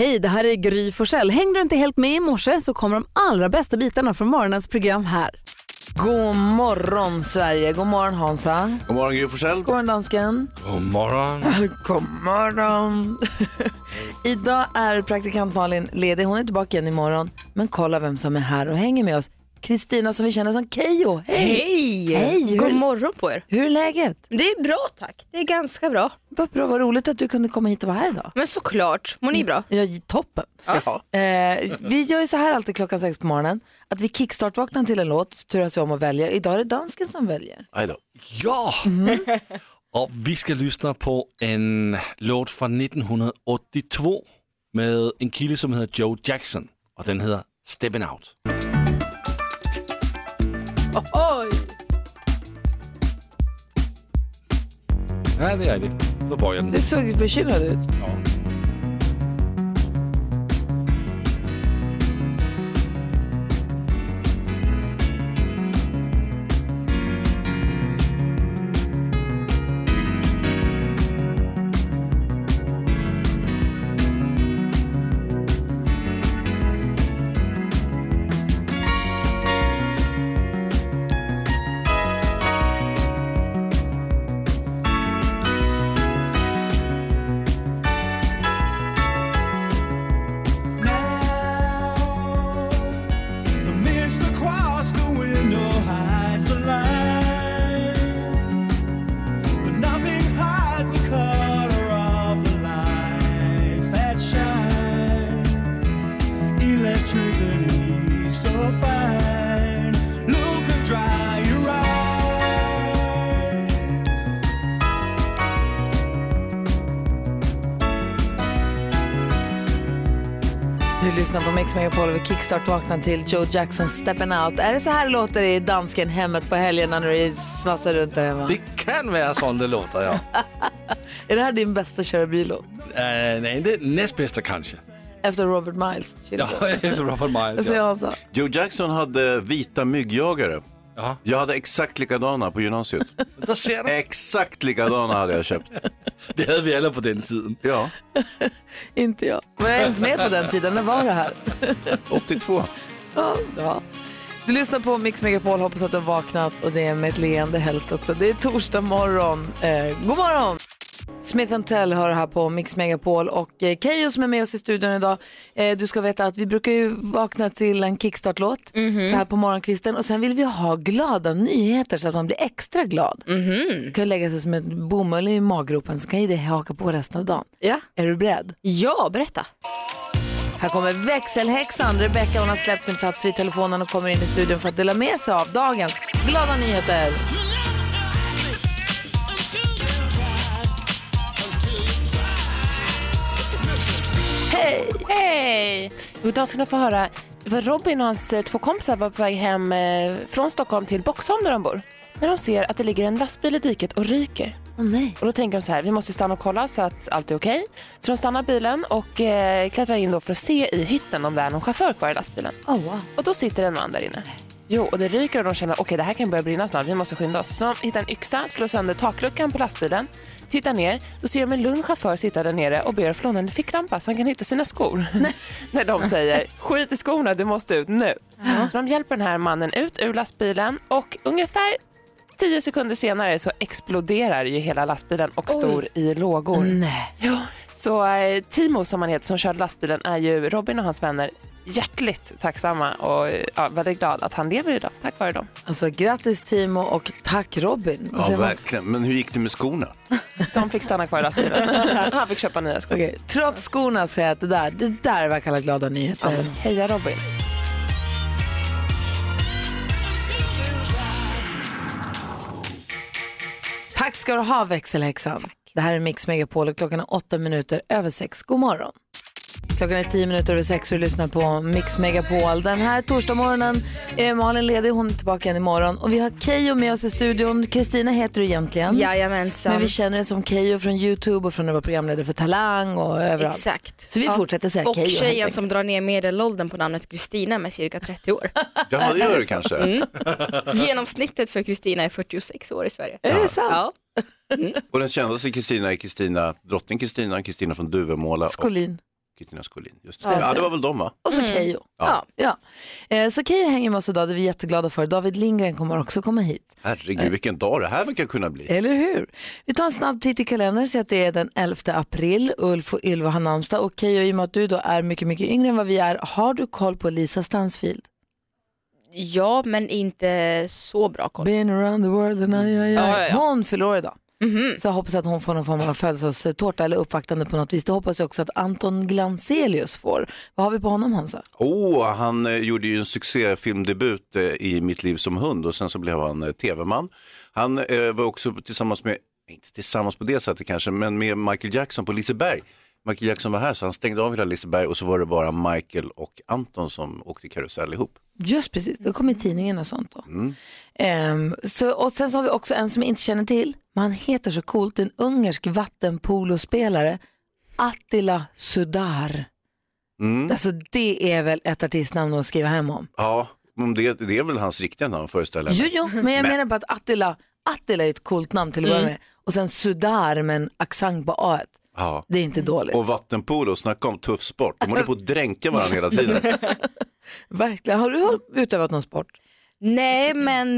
Hej, det här är Gry Forssell. Hängde du inte helt med i morse så kommer de allra bästa bitarna från morgonens program här. God morgon Sverige, god morgon Hansa. God morgon Gry Forssell. God morgon dansken. God morgon. God morgon. Idag är praktikant Malin ledig, hon är tillbaka igen imorgon. Men kolla vem som är här och hänger med oss. Kristina som vi känner som Kejo. Hej! Hej! Hej, God hur- morgon på er. Hur är läget? Det är bra tack. Det är ganska bra. Vad bra, vad roligt att du kunde komma hit och vara här idag. Men såklart, mår ni bra? Ja, toppen. Eh, vi gör ju så här alltid klockan sex på morgonen. Att vi kickstart-vaknar till en låt, turas vi om att välja. Idag är det dansken som väljer. Ja! Och vi ska lyssna på en låt från 1982 med en kille som heter Joe Jackson och den heter Steppin' Out. Oj! Ja, det är det. Då börjar den. Du såg bekymrad ut. The 12 kickstart vaknar till Joe Jackson Steppin' Out. Är det så här låter det i dansken hemmet på helgerna när du svassar runt där hemma? Det kan vara sån det låter, ja. är det här din bästa köra? Uh, nej, det näst bästa kanske. Efter Robert Miles? Ja, efter Robert Miles. ja. Joe Jackson hade vita myggjagare. Ja. Jag hade exakt likadana på gymnasiet. Där ser du. exakt likadana hade jag köpt. Det hade vi alla på den tiden. Ja, Inte jag. Var jag ens med på den tiden? När var det här? 82. Ja, ja. Du lyssnar på Mix Megapol, hoppas att du har vaknat och det är med ett leende helst också. Det är torsdag morgon. Eh, god morgon! Smith Tell hör här på Mix Megapol och eh, Keyyo som är med oss i studion idag. Eh, du ska veta att vi brukar ju vakna till en kickstart-låt så här på morgonkvisten och sen vill vi ha glada nyheter så att man blir extra glad. Det kan ju lägga sig som en bomull i maggropen så kan ju det haka på resten av dagen. Ja. Är du beredd? Ja, berätta. Här kommer växelhäxan. Rebecca hon har släppt sin plats vid telefonen och kommer in i studion för att dela med sig av dagens glada nyheter. Hej! Hej! Idag ska ni få höra vad Robin och hans eh, två kompisar var på väg hem eh, från Stockholm till Boxholm där de bor. När de ser att det ligger en lastbil i diket och ryker. Åh nej. Och då tänker de så här, vi måste stanna och kolla så att allt är okej. Så de stannar bilen och eh, klättrar in då för att se i hytten om det är någon chaufför kvar i lastbilen. Oh, wow. Och då sitter en man där inne. Jo, och det ryker och de känner okej det här kan börja brinna snart, vi måste skynda oss. Så de hittar en yxa, slår sönder takluckan på lastbilen, tittar ner, då ser de en lugn chaufför sitta där nere och ber att få låna en ficklampa så han kan hitta sina skor. När de säger skit i skorna, du måste ut nu. Så de hjälper den här mannen ut ur lastbilen och ungefär tio sekunder senare så exploderar ju hela lastbilen och står i lågor. Nej. Ja, så eh, Timo som han heter som körde lastbilen är ju Robin och hans vänner hjärtligt tacksamma och ja, väldigt glad att han lever idag tack vare dem. Alltså grattis Timo och tack Robin. Ja, verkligen. Men hur gick det med skorna? De fick stanna kvar i lastbilen. Han fick köpa nya skor. Okej, Trots skorna säger jag att det där, det där var kalla glada nyheter. Heja Robin. Tack ska du ha växelhäxan. Det här är Mix Megapol och klockan är åtta minuter över sex. God morgon. Klockan är tio minuter över sex och du lyssnar på Mix Megapol. Den här torsdagsmorgonen är Malin ledig, hon är tillbaka igen imorgon. Och vi har Keyyo med oss i studion. Kristina heter du egentligen. Jajamensan. Men vi känner dig som Keyyo från YouTube och från när du var programledare för Talang och överallt. Exakt. Så vi fortsätter säga Och Keyyo. helt tjejen som drar ner medelåldern på namnet Kristina med cirka 30 år. Ja, det gör det kanske. Mm. Genomsnittet för Kristina är 46 år i Sverige. Är det sant? Ja. Och den kändaste Kristina är Kristina, drottning Kristina, Kristina från Duvemåla och Skolin. Kristina Skolin. Just det. Ja, det var väl de va? Och så Keyyo. Ja. Ja. Eh, så Keyyo hänger med oss idag, det är vi jätteglada för. David Lindgren kommer också komma hit. Herregud vilken dag det här verkar kunna bli. Eller hur? Vi tar en snabb titt i kalendern ser att det är den 11 april. Ulf och Ylva har namnsdag och Keyyo, i och med att du då är mycket, mycket yngre än vad vi är, har du koll på Lisa Stansfield? ja, men inte så bra koll. Been around the world and I, I, I. Ja, ja, ja. Hon fyller idag. Mhm. Så jag hoppas att hon får någon form av födelsedagstårta eller uppvaktande på något vis. Det hoppas jag också att Anton Glanzelius får. Vad har vi på honom Hansa? Oh, han eh, gjorde ju en succéfilmdebut eh, i Mitt liv som hund och sen så blev han eh, tv-man. Han eh, var också tillsammans med, inte tillsammans på det sättet kanske, men med Michael Jackson på Liseberg. Michael Jackson var här så han stängde av hela Liseberg och så var det bara Michael och Anton som åkte karusell ihop. Just precis, det kom i tidningen och sånt då. Mm. Ehm, så, och sen så har vi också en som jag inte känner till, men han heter så coolt, en ungersk vattenpolospelare, Attila Sudar. Mm. Alltså det är väl ett artistnamn att skriva hem om. Ja, men det, det är väl hans riktiga namn föreställer jag Jo, mig. jo, men jag menar bara att Attila, Attila är ett coolt namn till att börja med. Och sen Sudar med en accent på A. Ja. Det är inte dåligt. Och vattenpolo, snacka om tuff sport. De håller på att dränka varandra hela tiden. Verkligen. Har du utövat någon sport? Nej, men,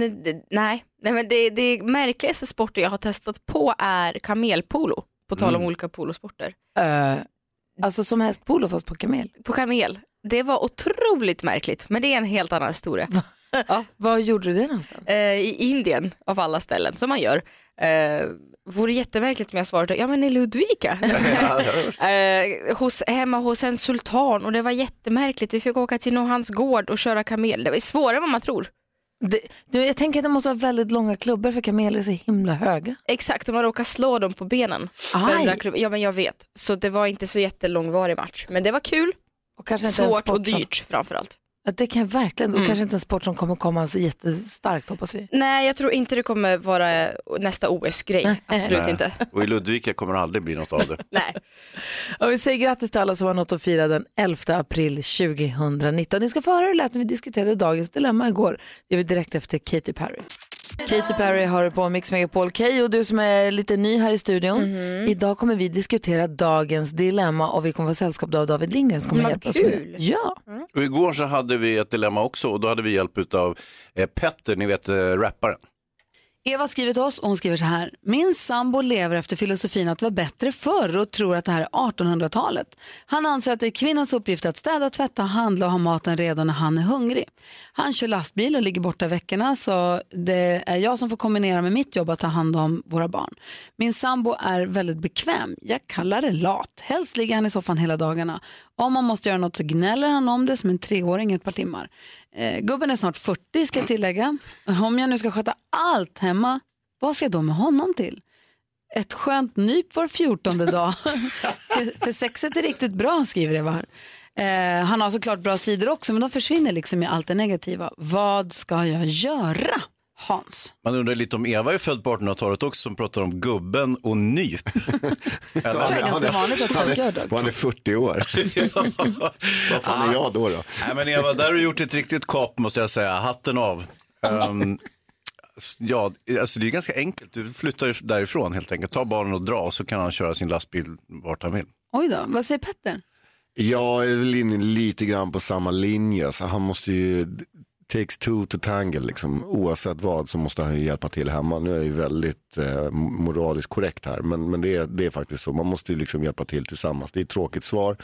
nej. nej, men det, det märkligaste sporten jag har testat på är kamelpolo. På tal om Mm. olika polosporter. Uh, alltså som hästpolo fast på kamel. På kamel. Det var otroligt märkligt, men det är en helt annan historia. Var gjorde du det någonstans? Eh, I Indien, av alla ställen, som man gör. Eh, vore jättemärkligt om jag svarade, ja men i Ludvika. eh, hos, hemma hos en sultan och det var jättemärkligt. Vi fick åka till hans gård och köra kamel. Det var svårare än vad man tror. Det, du, jag tänker att det måste vara väldigt långa klubbor för kameler är så himla höga. Exakt, och man råkade slå dem på benen. För Aj. den där klubben. Ja men jag vet. Så det var inte så jättelångvarig match. Men det var kul, Och kanske inte svårt och dyrt framförallt. Ja, det kan jag verkligen. Och Mm. kanske inte en sport som kommer komma så jättestarkt hoppas vi. Nej jag tror inte det kommer vara nästa OS-grej. Absolut Nej. inte. Och i Ludvika kommer det aldrig bli något av det. Nej. Och vi säger grattis till alla som har något att fira den 11 april 2019. Ni ska få höra hur det lät när vi diskuterade dagens dilemma igår. Det gör vi direkt efter Katy Perry. Katy Perry har du på Mix Megapol. Kay och du som är lite ny här i studion. Idag kommer vi diskutera dagens dilemma och vi kommer få sällskap av David Lindgren som kommer Vad hjälpa oss med kul. Ja. Och igår så hade vi ett dilemma också och då hade vi hjälp av eh, Petter, ni vet eh, rapparen. Eva skriver till oss och hon skriver så här. Min sambo lever efter filosofin att vara bättre förr och tror att det här är 1800-talet. Han anser att det är kvinnans uppgift att städa, tvätta, handla och ha maten redo när han är hungrig. Han kör lastbil och ligger borta veckorna så det är jag som får kombinera med mitt jobb att ta hand om våra barn. Min sambo är väldigt bekväm. Jag kallar det lat. Helst ligger han i soffan hela dagarna. Om man måste göra något så gnäller han om det som en treåring ett par timmar. Eh, gubben är snart 40 ska jag tillägga. Om jag nu ska sköta allt hemma, vad ska jag då med honom till? Ett skönt nyp var fjortonde dag. för, för sexet är riktigt bra skriver Eva. Eh, han har såklart bra sidor också men de försvinner liksom i allt det negativa. Vad ska jag göra? Hans. Man undrar lite om Eva är född på 1800-talet också som pratar om gubben och nyp. Det är ganska vanligt att folk gör dock. Han är 40 år. Vad fan är jag då? då? Nej men Eva, där har du gjort ett riktigt kap måste jag säga. Hatten av. S- ja, alltså det är ganska enkelt. Du flyttar därifrån helt enkelt. Ta barnen och dra så kan han köra sin lastbil vart han vill. Oj då, vad säger Petter? Jag är väl inne lite grann på samma linje. Så han måste ju, takes two to tangle liksom. Oavsett vad så måste han ju hjälpa till hemma. Nu är jag ju väldigt eh, moraliskt korrekt här. Men, men det, är, det är faktiskt så. Man måste ju liksom hjälpa till tillsammans. Det är ett tråkigt svar.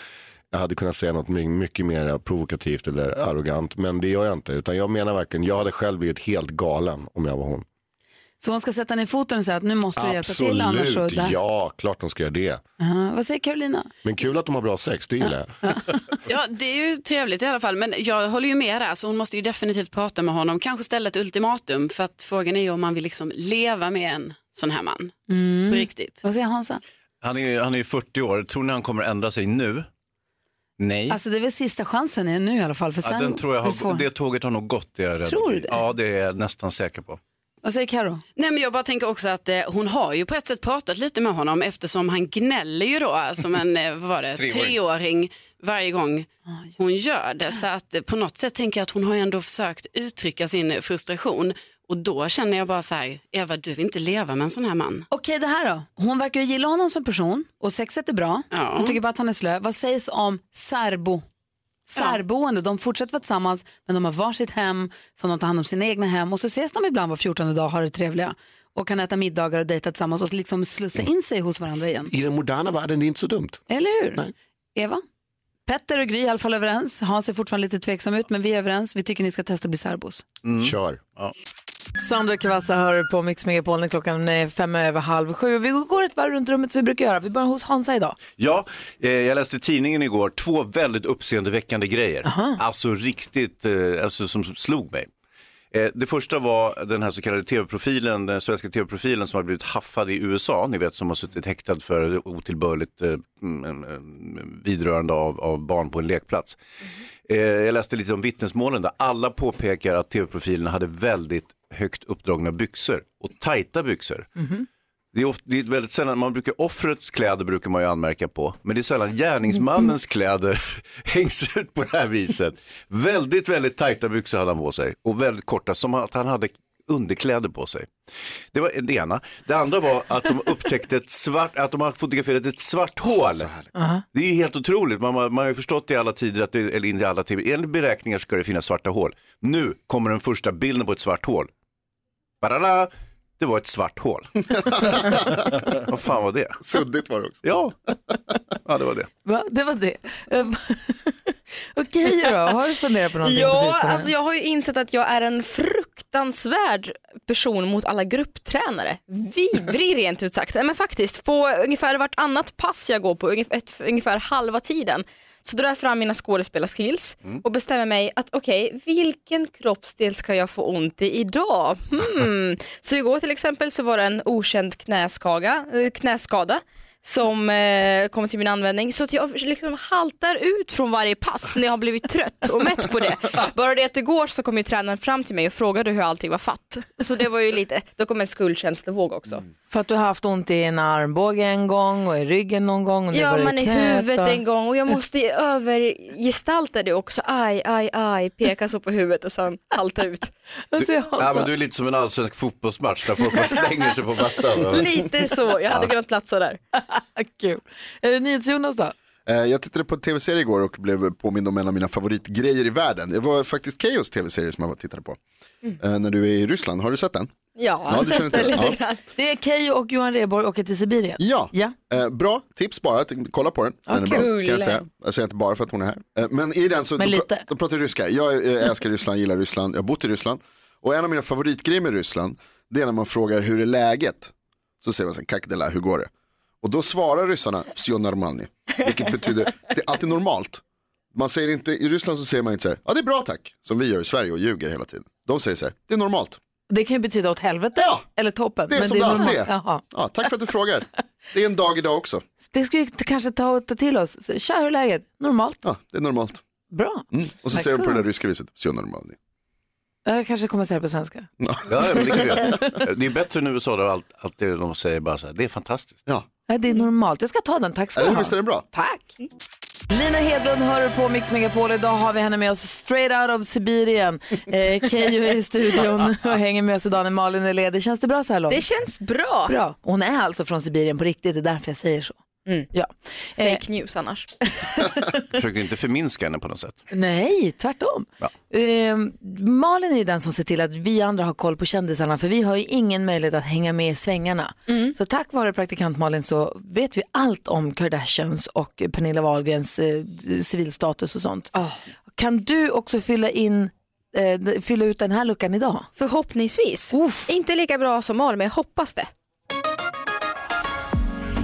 Jag hade kunnat säga något mycket mer provokativt eller arrogant. Men det gör jag inte. Utan jag menar verkligen, jag hade själv blivit helt galen om jag var hon. Så hon ska sätta ner foten och säga att nu måste du hjälpa till annars så... Absolut, ja, klart de ska göra det. Aha, vad säger Carolina? Men kul att de har bra sex, det gillar jag. Ja, det är ju trevligt i alla fall. Men jag håller ju med där, så hon måste ju definitivt prata med honom. Kanske ställa ett ultimatum, för att frågan är ju om man vill liksom leva med en sån här man. På riktigt. Vad säger Hansa? Han är, han är ju 40 år. Tror ni han kommer ändra sig nu? Nej. Alltså det är väl sista chansen nu i alla fall. För sen ja, den tror jag är det svårt. har, det tåget har nog gått. Det är jag. Tror du det? Ja, det är jag nästan säker på. Vad säger Karo? Nej, men jag bara tänker också att eh, hon har ju på ett sätt pratat lite med honom eftersom han gnäller ju då som en eh, vad var det, Treåring. treåring varje gång hon gör det. Så att eh, på något sätt tänker jag att hon har ju ändå försökt uttrycka sin frustration Och då känner jag bara så här, Eva du vill inte leva med en sån här man. Okej, det här då. Hon verkar ju gilla honom som person och sexet är bra. Ja. Hon tycker bara att han är slö. Vad sägs om särbo? Särboende, de fortsätter vara tillsammans men de har varsitt hem som de tar hand om sina egna hem och så ses de ibland var 14 dag och har det trevliga och kan äta middagar och dejta tillsammans och liksom slussa in sig hos varandra igen. I den moderna världen är det inte så dumt. Eller hur? Eva? Petter och Gry är i alla fall överens. Hans är fortfarande lite tveksam ut men vi är överens. Vi tycker ni ska testa att bli särbos. Kör. Sandra Kvassa hör på Mix Megapol när klockan är fem över halv sju. Vi går ett varv runt rummet som vi brukar göra. Vi börjar hos Hansa idag. Ja, eh, jag läste tidningen igår två väldigt uppseendeväckande grejer. Alltså riktigt, eh, alltså som slog mig. Eh, det första var den här så kallade tv-profilen, den svenska tv-profilen som har blivit haffad i USA, ni vet som har suttit häktad för otillbörligt eh, mm, mm, vidrörande av, av barn på en lekplats. Eh, jag läste lite om vittnesmålen där alla påpekar att tv-profilen hade väldigt högt uppdragna byxor och tajta byxor. Det är, ofta, det är väldigt sällan, man brukar, offrets kläder brukar man ju anmärka på, men det är sällan gärningsmannens kläder hängs ut på det här viset. Väldigt, väldigt tajta byxor hade han på sig och väldigt korta, som att han hade underkläder på sig. Det var det ena. Det andra var att de upptäckte ett svart, att de har fotograferat ett svart hål. Det är ju helt otroligt, man, man, man har ju förstått i alla tider, att det, eller inte i alla tider, enligt beräkningar ska det finnas svarta hål. Nu kommer den första bilden på ett svart hål. Badala! Det var ett svart hål. Vad fan var det? Suddigt var det också. Ja, ja det var det. Va? Det var det. Eh, Okej då, har du funderat på någonting Ja, alltså jag har ju insett att jag är en fruktansvärd person mot alla grupptränare. Vidrig rent ut sagt. Men faktiskt, på ungefär vartannat pass jag går på, ungefär halva tiden, så drar jag fram mina skådespelarskills och bestämmer mig att okej, vilken kroppsdel ska jag få ont i idag? Hmm. Så igår till exempel så var det en okänd knäskaga, eh, knäskada som eh, kommer till min användning så att jag liksom haltar ut från varje pass när jag har blivit trött och mätt på det. Bara det att igår så kom ju tränaren fram till mig och frågade hur allting var fatt. Så det var ju lite, då kom en skuldkänslevåg också. För att du har haft ont i en armbåge en gång och i ryggen någon gång. Och nu Ja men i huvudet och- en gång och jag måste övergestalta det också. Aj, aj, aj, peka så på huvudet och sen halta ut. Alltså, jag har Ja, så- men du är lite som en allsvensk fotbollsmatch där folk bara slänger sig på mattan. Lite så, jag hade kunnat platsa där. Kul. NyhetsJonas då? Eh, Jag tittade på en tv-serie igår och blev påmind om en av mina favoritgrejer i världen. Det var faktiskt Keos tv-serie som jag tittade på. Eh, När du är i Ryssland, har du sett den? Ja, Ja, du känner sett det till det. lite Ja. grann. Det är Keyyo och Johan Rheborg åker till Sibirien. Ja, Ja. Eh, bra tips bara, kolla på den. Den är bra, Kul. kan jag säga. Jag säger inte bara för att hon är här. Eh, Men i den så Men de, lite. pra- de pratar ryska. Jag eh, älskar Ryssland, gillar Ryssland, jag har bott i Ryssland. Och en av mina favoritgrejer med Ryssland, det är när man frågar hur är läget? Så säger man så här, kak dela, hur går det? Och då svarar ryssarna, всё нормально. Vilket betyder, det är alltid normalt. Man säger inte, i Ryssland så säger man inte så här, ja det är bra tack, som vi gör i Sverige och ljuger hela tiden. De säger så här, det är normalt. Det kan ju betyda åt helvete ja, eller toppen. Det är men som det alltid är. Jaha. Ja, tack för att du frågar. Det är en dag idag också. Det ska vi kanske ta, ta till oss. Tja, hur är läget? Normalt? Ja, det är normalt. Bra. Mm. Och så säger de på det där ryska viset, så normalt. Jag kanske kommer att säga det på svenska. Ja, men det, kan du det är bättre än USA där allt, allt det de säger bara så här, det är fantastiskt. Ja. det är normalt. Jag ska ta den, tack ska du ha. Visst är den bra? Tack. Lina Hedlund hör på Mix Megapol. Idag har vi henne med oss straight out of Sibirien. Eh, Keyyo är i studion och hänger med oss idag när Malin är ledig. Känns det bra så här långt? Det känns bra. bra. Hon är alltså från Sibirien på riktigt, det är därför jag säger så. Ja. Eh, Fake news annars. Försöker inte förminska henne på något sätt. nej, tvärtom. Ja. Eh, Malin är ju den som ser till att vi andra har koll på kändisarna för vi har ju ingen möjlighet att hänga med i svängarna. Så tack vare praktikant Malin så vet vi allt om Kardashians och Pernilla Wahlgrens eh, civilstatus och sånt. Kan du också fylla in eh, fylla ut den här luckan idag? Förhoppningsvis. Uff. Inte lika bra som Malin men jag hoppas det.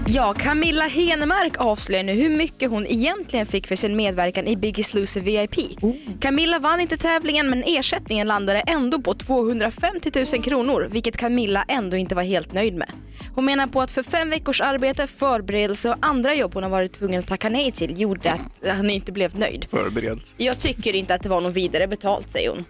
Ja, Camilla Henemark avslöjar nu hur mycket hon egentligen fick för sin medverkan i Biggest Loser VIP. Camilla vann inte tävlingen men ersättningen landade ändå på 250 000 kronor vilket Camilla ändå inte var helt nöjd med. Hon menar på att för fem veckors arbete, förberedelse och andra jobb hon har varit tvungen att tacka nej till gjorde att han inte blev nöjd. Förberedd. Jag tycker inte att det var något vidare betalt säger hon.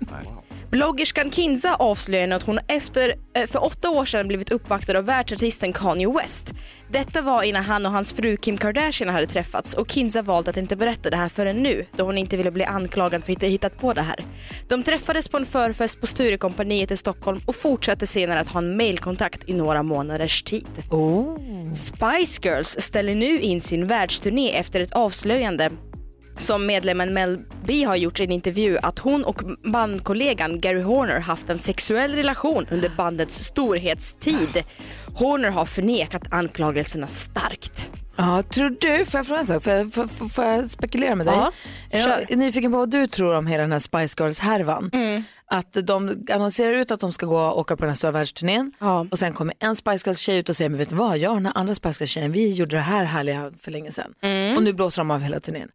Bloggerskan Kinza avslöjar nu att hon efter, eh, för åtta år sedan blivit uppvaktad av världsartisten Kanye West. Detta var innan han och hans fru Kim Kardashian hade träffats och Kinza valt att inte berätta det här förrän nu då hon inte ville bli anklagad för att ha hittat på det här. De träffades på en förfest på Sturecompagniet i Stockholm och fortsatte senare att ha en mailkontakt i några månaders tid. Spice Girls ställer nu in sin världsturné efter ett avslöjande som medlemmen Mel B har gjort i en intervju att hon och bandkollegan Gary Horner haft en sexuell relation under bandets storhetstid. Horner har förnekat anklagelserna starkt. Ja, tror du, får jag fråga en sak? Får jag, får, får- får jag spekulera med dig? Ja, jag är nyfiken på vad du tror om hela den här Spice Girls-härvan. Att de annonserar ut att de ska gå och åka på den här stora världsturnén Ja. och sen kommer en Spice Girls-tjej ut och säger, men vet du vad, jag och den här andra Spice Girls-tjejen, vi gjorde det här härliga för länge sedan. Och nu blåser de av hela turnén.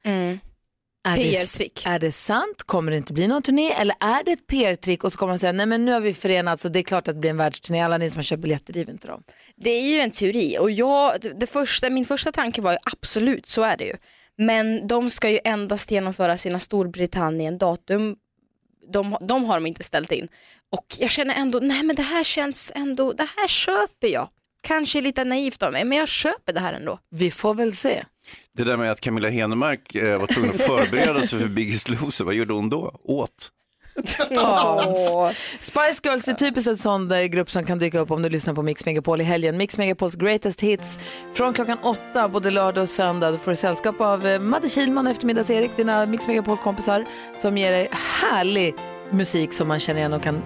Är det, PR-trick. är det sant? Kommer det inte bli någon turné? Eller är det ett PR-trick och så kommer de säga, nej men nu har vi förenats och det är klart att det blir en världsturné. Alla ni som har köpt biljetter, driv inte dem. Det är ju en teori och jag, det första, min första tanke var ju absolut, så är det ju. Men de ska ju endast genomföra sina Storbritannien-datum. De, de har de inte ställt in. Och jag känner ändå, nej men det här känns ändå, det här köper jag. Kanske lite naivt av mig, men jag köper det här ändå. Vi får väl se. Det där med att Camilla Henemark eh, var tvungen att förbereda sig för Biggest Loser, vad gjorde hon då? Åt? Spice Girls är typiskt en sån där grupp som kan dyka upp om du lyssnar på Mix Megapol i helgen. Mix Megapols greatest hits från klockan åtta både lördag och söndag. Du får sällskap av eh, Madde Kihlman och eftermiddags-Erik, dina Mix Megapol-kompisar som ger dig härlig musik som man känner igen och kan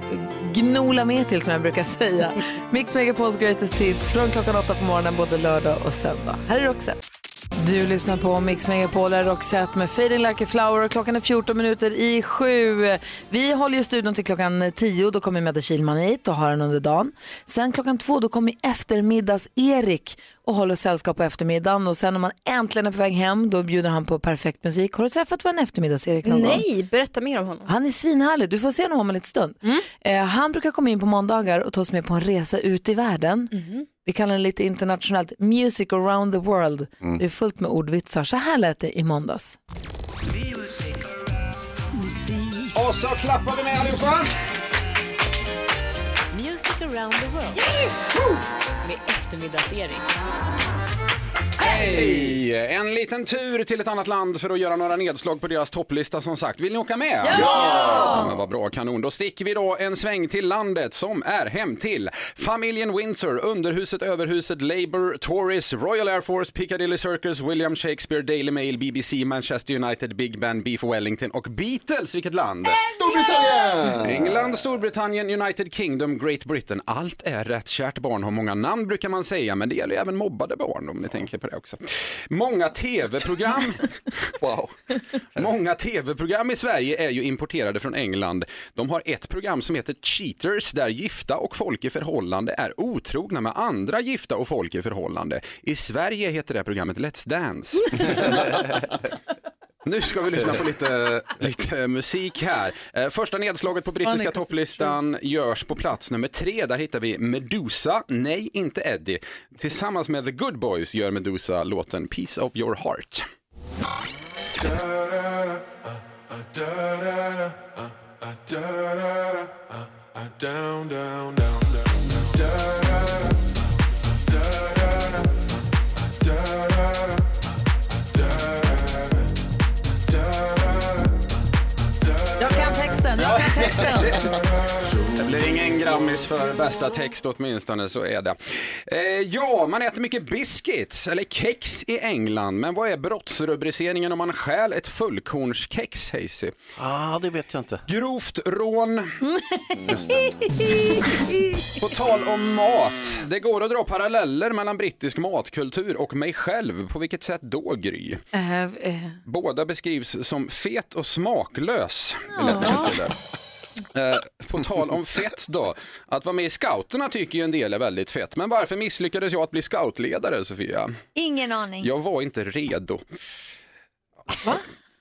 gnola med till som jag brukar säga. Mix Megapols greatest hits från klockan åtta på morgonen både lördag och söndag. Här är Roxette. Du lyssnar på Mix Megapol, där Roxette med Fading Like a Flower. Klockan är 14 minuter i sju. Vi håller ju studion till klockan 10. Då kommer Medde Kihlman hit och har den under dagen. Sen klockan två då kommer eftermiddags-Erik och håller sällskap på eftermiddagen. Och sen när man äntligen är på väg hem då bjuder han på perfekt musik. Har du träffat vår eftermiddags-Erik någon gång? Nej, berätta mer om honom. Han är svinhärlig. Du får se honom om en liten stund. Eh, han brukar komma in på måndagar och ta oss med på en resa ut i världen. Vi kallar den lite internationellt Music around the world. Det är fullt med ordvitsar. Så här lät det i måndags. Och så klappar vi med allihopa. Music around the world. Med eftermiddags-Erik. Hej! En liten tur till ett annat land för att göra några nedslag på deras topplista som sagt. Vill ni åka med? Ja! Men vad bra, kanon. Då sticker vi då en sväng till landet som är hem till familjen Windsor, Underhuset, Överhuset, Labour, Tories, Royal Air Force, Piccadilly Circus, William Shakespeare, Daily Mail, BBC, Manchester United, Big Ben, Beef Wellington och Beatles. Vilket land? Storbritannien! England, Storbritannien, United Kingdom, Great Britain. Allt är rätt. Kärt barn har många namn brukar man säga, men det gäller ju även mobbade barn om ni tänker på det också. Många tv-program wow. Många tv-program i Sverige är ju importerade från England. De har ett program som heter Cheaters där gifta och folk i förhållande är otrogna med andra gifta och folk i förhållande. I Sverige heter det programmet Let's Dance. Nu ska vi lyssna på lite, lite musik här. Eh, Första nedslaget på brittiska topplistan görs på plats nummer tre. Där hittar vi Medusa, nej inte Eddie. Tillsammans med The Good Boys gör Medusa låten Piece of Your Heart. Down, down, down, down. Jag Texto. blir ingen Grammis för bästa text åtminstone, så är det. Eh, ja, man äter mycket biscuits, eller kex i England. Men vad är brottsrubriceringen om man stjäl ett fullkornskex, Hazy? Ah, det vet jag inte. Grovt rån. På tal om mat, det går att dra paralleller mellan brittisk matkultur och mig själv. På vilket sätt då, Gry? Eh, eh, Båda beskrivs som fet och smaklös. jag lägga till där. Eh, på tal om fett då, att vara med i scouterna tycker ju en del är väldigt fett. Men varför misslyckades jag att bli scoutledare, Sofia? Ingen aning. Jag var inte redo.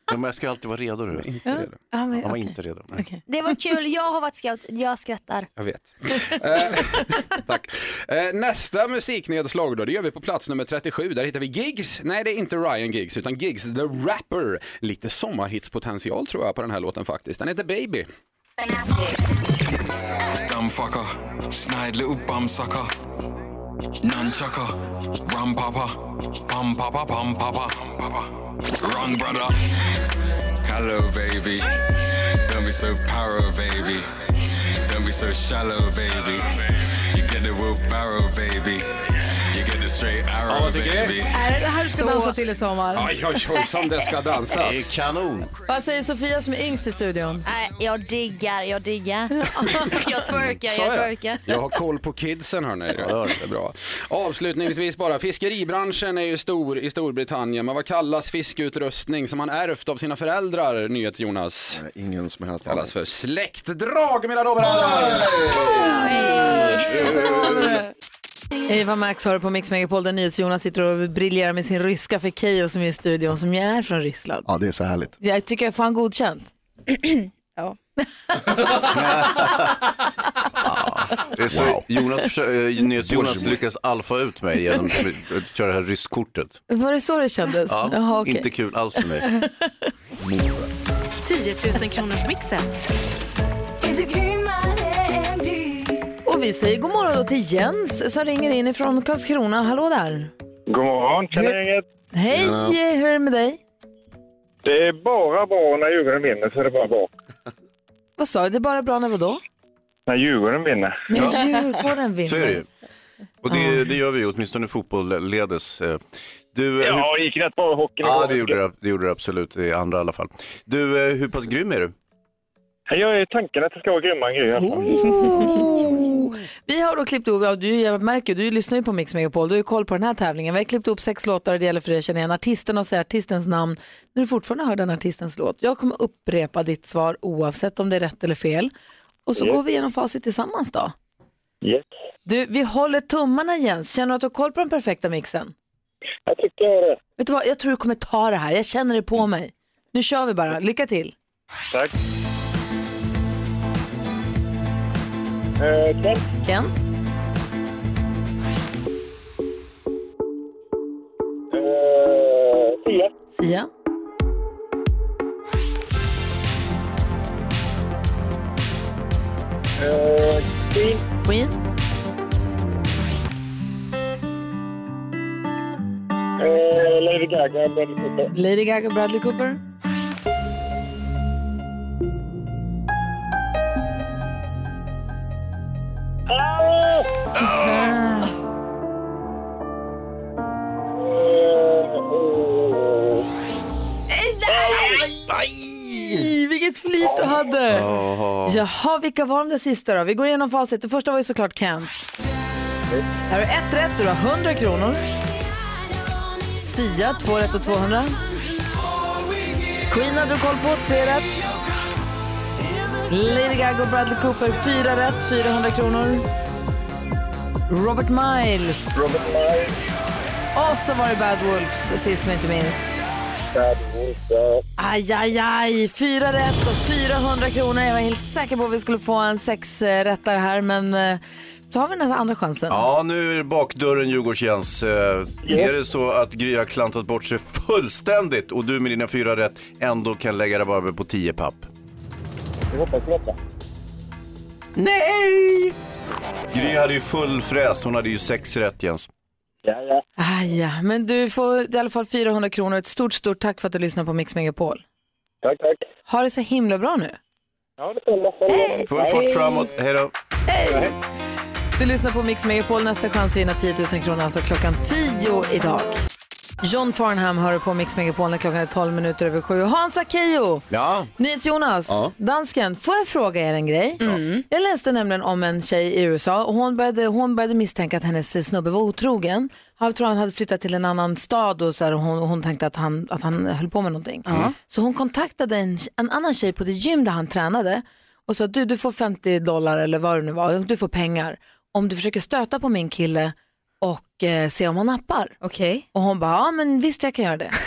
Ja, men jag ska alltid vara redo. Du. Inte redo. ja, men, Han var inte redo. Nej. Det var kul, jag har varit scout, jag skrattar. Jag vet. Eh, Tack. Eh, Nästa musiknedslag då, det gör vi på plats nummer 37. Där hittar vi Gigs. Nej, det är inte Ryan Giggs, utan Gigs the Rapper. Lite sommarhitspotential tror jag på den här låten faktiskt. Den heter Baby. Dumbfucker, snide little bum sucker. Nunchucker, rum papa, pum papa, pum papa. Wrong brother. Hello, baby. Don't be so paro, baby. Don't be so shallow, baby. You get the wheelbarrow, baby. Straight arrow, Ja, vad tycker du? baby. Är det det här du ska Så- dansa till i sommar? Oj, oj, oj, som det ska dansas. Det är kanon. Vad säger Sofia som är yngst i studion? Nej, jag diggar, jag diggar. jag twerkar, Sa jag twerkar. Jag har koll på kidsen hörni. Det är bra. Avslutningsvis bara, fiskeribranschen är ju stor i Storbritannien, men vad kallas fiskeutrustning som man ärvt av sina föräldrar, nyhets Jonas? Ingen som helst kallas för släktdrag mina damer och herrar! Eva Max har du på Mix Megapol där NyhetsJonas sitter och briljerar med sin ryska för Keyyo som är i studion som ju är från Ryssland. Ja, det är så härligt. Jag tycker jag får han godkänt. ja. Det är så, Jonas, försö- eh, NyhetsJonas lyckas alfa ut mig genom att köra det här rysskortet. Var det så det kändes? Ja, Jaha, okej. Inte kul alls för mig. 10 000 kronors mixen. Och vi säger god morgon då till Jens som ringer in ifrån Karlskrona. Hallå där. God morgon, gänget. Hej, hur är det med dig? Det är bara bra när Djurgården vinner så är det bara bra. Vad sa du? Det är bara bra när vadå? När Djurgården vinner. När Djurgården vinner. Så är det ju. Och det, det gör vi ju åtminstone fotbollledes. Eh, Du, eh, Ja, hur- det gick rätt bra i hockeyn Ja, det gjorde det, det gjorde det absolut, i andra i alla fall. Du, eh, hur pass grym är du? Jag är tanken att det ska vara grymma grejer. Oh. Vi har då klippt ihop, ja, du, jag märker, du lyssnar ju på Mix Megapol, du har ju koll på den här tävlingen. Vi har klippt ihop sex låtar och det gäller för dig att känna igen artisten och säga artistens namn när du fortfarande hör den artistens låt. Jag kommer upprepa ditt svar oavsett om det är rätt eller fel. Och så Yes. går vi igenom facit tillsammans då. Yes. Du, vi håller tummarna Jens. Känner du att du har koll på den perfekta mixen? Jag tycker jag har det. Vet du vad, jag tror du kommer ta det här. Jag känner det på mig. Nu kör vi bara. Lycka till. Tack. Eh, Kent. Kent. Eh, Sia. Sia. Eh, Queen. Queen. Eh, Lady Gaga. Bradley Cooper. Lady Gaga, Bradley Cooper. Nej, vilket flyt du hade. Jaha, vilka var de där sista då? Vi går igenom facit. Det första var ju såklart Kent. Här har du ett rätt, du har 100 kronor. Sia, två rätt och 200. Queen hade du koll på, tre rätt. Lady Gaga och Bradley Cooper, fyra rätt, 400 kronor. Robert Miles. Robert Miles. Och så var det Bad Wolves sist men inte minst. Bad Wolf. ja. Aj, aj, aj. Fyra rätt och 400 kronor. Jag var helt säker på att vi skulle få en sex eh, rättare här, men eh, så har vi den här andra chansen. Ja, nu är det bakdörren Djurgårdsjens. Eh, Är det så att Gry har klantat bort sig fullständigt och du med dina fyra rätt ändå kan lägga rabarber på tio papp? Jag hoppas detta. Nej! Gry hade ju full fräs, hon hade ju sex rätt Jens. Ja, ja. Aj, ja. Men du får i alla fall 400 kronor. Ett stort, stort tack för att du lyssnar på Mix Megapol. Tack, tack. Ha det så himla bra nu. Ja, detsamma. Hej! Full fart framåt, hej då. Hej! Du lyssnar på Mix Megapol. Nästa chans att vinna 10 000 kronor alltså klockan 10 idag. John Farnham hör på Mix Megapol när klockan är 12 minuter över sju. Hans Akejo, Ja. NyhetsJonas, Ja. dansken, får jag fråga er en grej? Jag läste nämligen om en tjej i USA och hon började, hon började misstänka att hennes snubbe var otrogen. Jag tror han hade flyttat till en annan stad och, så här, och hon, och hon tänkte att han, att han höll på med någonting. Så hon kontaktade en, en annan tjej på det gym där han tränade och sa du, du får 50 dollar eller vad det nu var, du får pengar om du försöker stöta på min kille och eh, se om han nappar. Okej. Och hon bara, ja men visst jag kan göra det.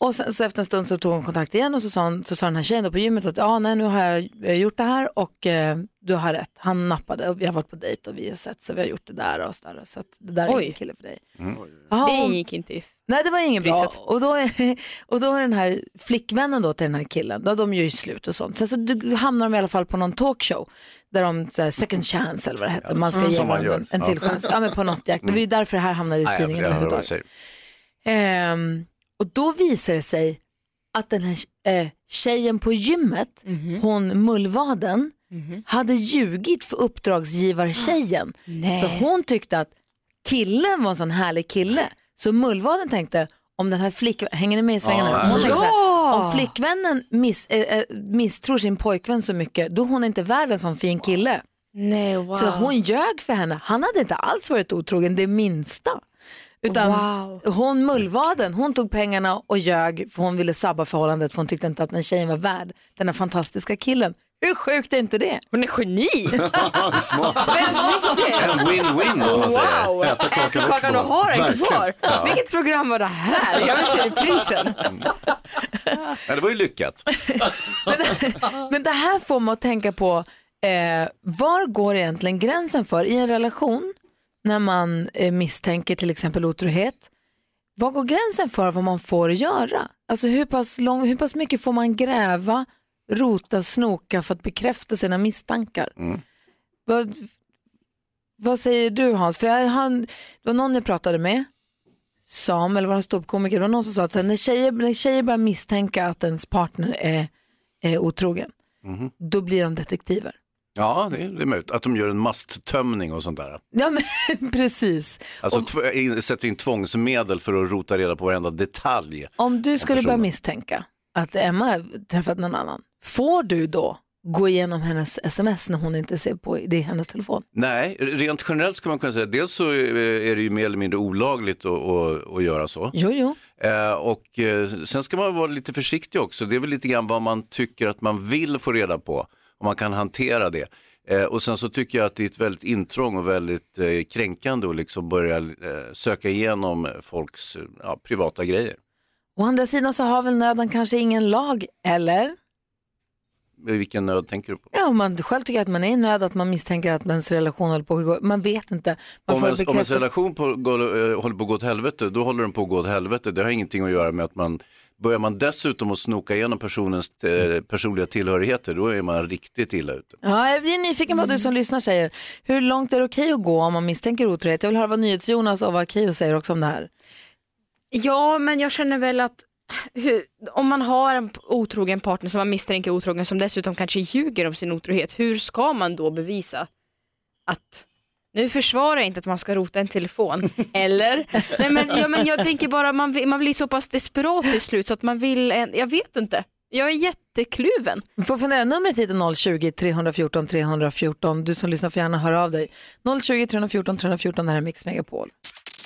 Och sen, så efter en stund så tog hon kontakt igen och så sa, hon, så sa den här tjejen då på gymmet att ja, nej, nu har jag gjort det här och eh, du har rätt. Han nappade och vi har varit på dejt och vi har sett så vi har gjort det där och så där. Så att det där är Oj. ingen kille för dig. Det hon- gick inte i Nej det var ingen bra. Och då, är, och då är den här flickvännen då till den här killen, då de gör ju slut och sånt. Sen så du- hamnar de i alla fall på någon talkshow där de, så här, second chance eller vad det heter, man ska Mm. ge man en, en till Ja. chans. Ja men på något jäkla, det var ju därför det här hamnade i Nej, tidningen överhuvudtaget. Ehm, och då visar det sig att den här eh, tjejen på gymmet, Mhm. hon mullvaden, hade ljugit för uppdragsgivartjejen. Nej. För hon tyckte att killen var en sån härlig kille. Så mullvaden tänkte, om den här flickvännen, hänger ni med i svängarna? Ja, Hon tänkte så här. Om flickvännen miss, eh, misstror sin pojkvän så mycket, då är hon inte värd en sån fin kille. Nej, wow. Så hon ljög för henne. Han hade inte alls varit otrogen det minsta. Utan Wow. hon mullvaden, hon tog pengarna och ljög för hon ville sabba förhållandet för hon tyckte inte att den tjejen var värd den här fantastiska killen. Hur sjukt är inte det? Hon är geni! Smart. En win-win som man säger. Wow! Äta kakan och kakan och kvar. ha den Verkligen. kvar. Ja. Vilket program var det här? Jag vill se reprisen. Ja, det var ju lyckat. Men det här får mig att tänka på, eh, var går egentligen gränsen för i en relation när man eh, misstänker till exempel otrohet? Var går gränsen för vad man får göra? Alltså hur pass, lång, hur pass mycket får man gräva, rota, snoka för att bekräfta sina misstankar? Vad, vad säger du Hans? För jag, han, det var någon jag pratade med, Sam eller var han ståuppkomiker, det var någon som sa att här, när, tjejer, när tjejer börjar misstänka att ens partner är, är otrogen, Mhm. då blir de detektiver. Ja, det är, det är möjligt. Att de gör en masttömning och sånt där. Ja men precis. Alltså in, sätter in tvångsmedel för att rota reda på varenda detalj. Om du skulle börja misstänka att Emma träffat någon annan, får du då gå igenom hennes sms när hon inte ser på det i hennes telefon? Nej, rent generellt ska man kunna säga, dels så eh, är det ju mer eller mindre olagligt att, att, att göra så. Jo, jo. Eh, och eh, sen ska man vara lite försiktig också. Det är väl lite grann vad man tycker att man vill få reda på. Om man kan hantera det. Eh, och sen så tycker jag att det är ett väldigt intrång och väldigt kränkande att liksom börja söka igenom folks ja, privata grejer. Å andra sidan så har väl nöden kanske ingen lag, eller? Vilken nöd tänker du på? Ja, om man själv tycker att man är i nöd, att man misstänker att ens relation håller på att gå, man vet inte. Man Om får ens, om ens relation på, går, eh, håller på att gå åt helvete, då håller den på att gå åt helvete. Det har ingenting att göra med att man Börjar man dessutom att snoka igenom personens eh, personliga tillhörigheter, då är man riktigt illa ute. Ja, jag blir nyfiken på vad du som lyssnar säger. Hur långt är det okej att gå om man misstänker otrohet? Jag vill höra vad NyhetsJonas och vad Keyyo säger också om det här. Ja, men jag känner väl att hur, om man har en otrogen partner som man misstänker är otrogen som dessutom kanske ljuger om sin otrohet, hur ska man då bevisa att nu försvarar jag inte att man ska rota en telefon, eller? Nej, men, ja, men jag tänker bara man, man blir så pass desperat till slut så att man vill, en, jag vet inte. Jag är jättekluven. Får fundera, numret hit är 020-314 314. Du som lyssnar får gärna höra av dig. 020-314 314, det här är Mix Megapol.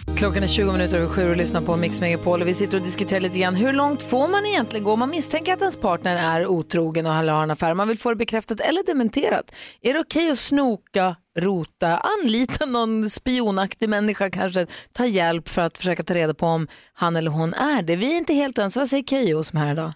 Klockan är 20 minuter över sju och lyssnar på Mix Megapol och vi sitter och diskuterar lite grann hur långt får man egentligen gå om man misstänker att ens partner är otrogen och har en affär. Man vill få det bekräftat eller dementerat. Är det okej att snoka, rota, anlita någon spionaktig människa kanske, ta hjälp för att försöka ta reda på om han eller hon är det? Vi är inte helt ens. Vad säger Keyyo som är här idag?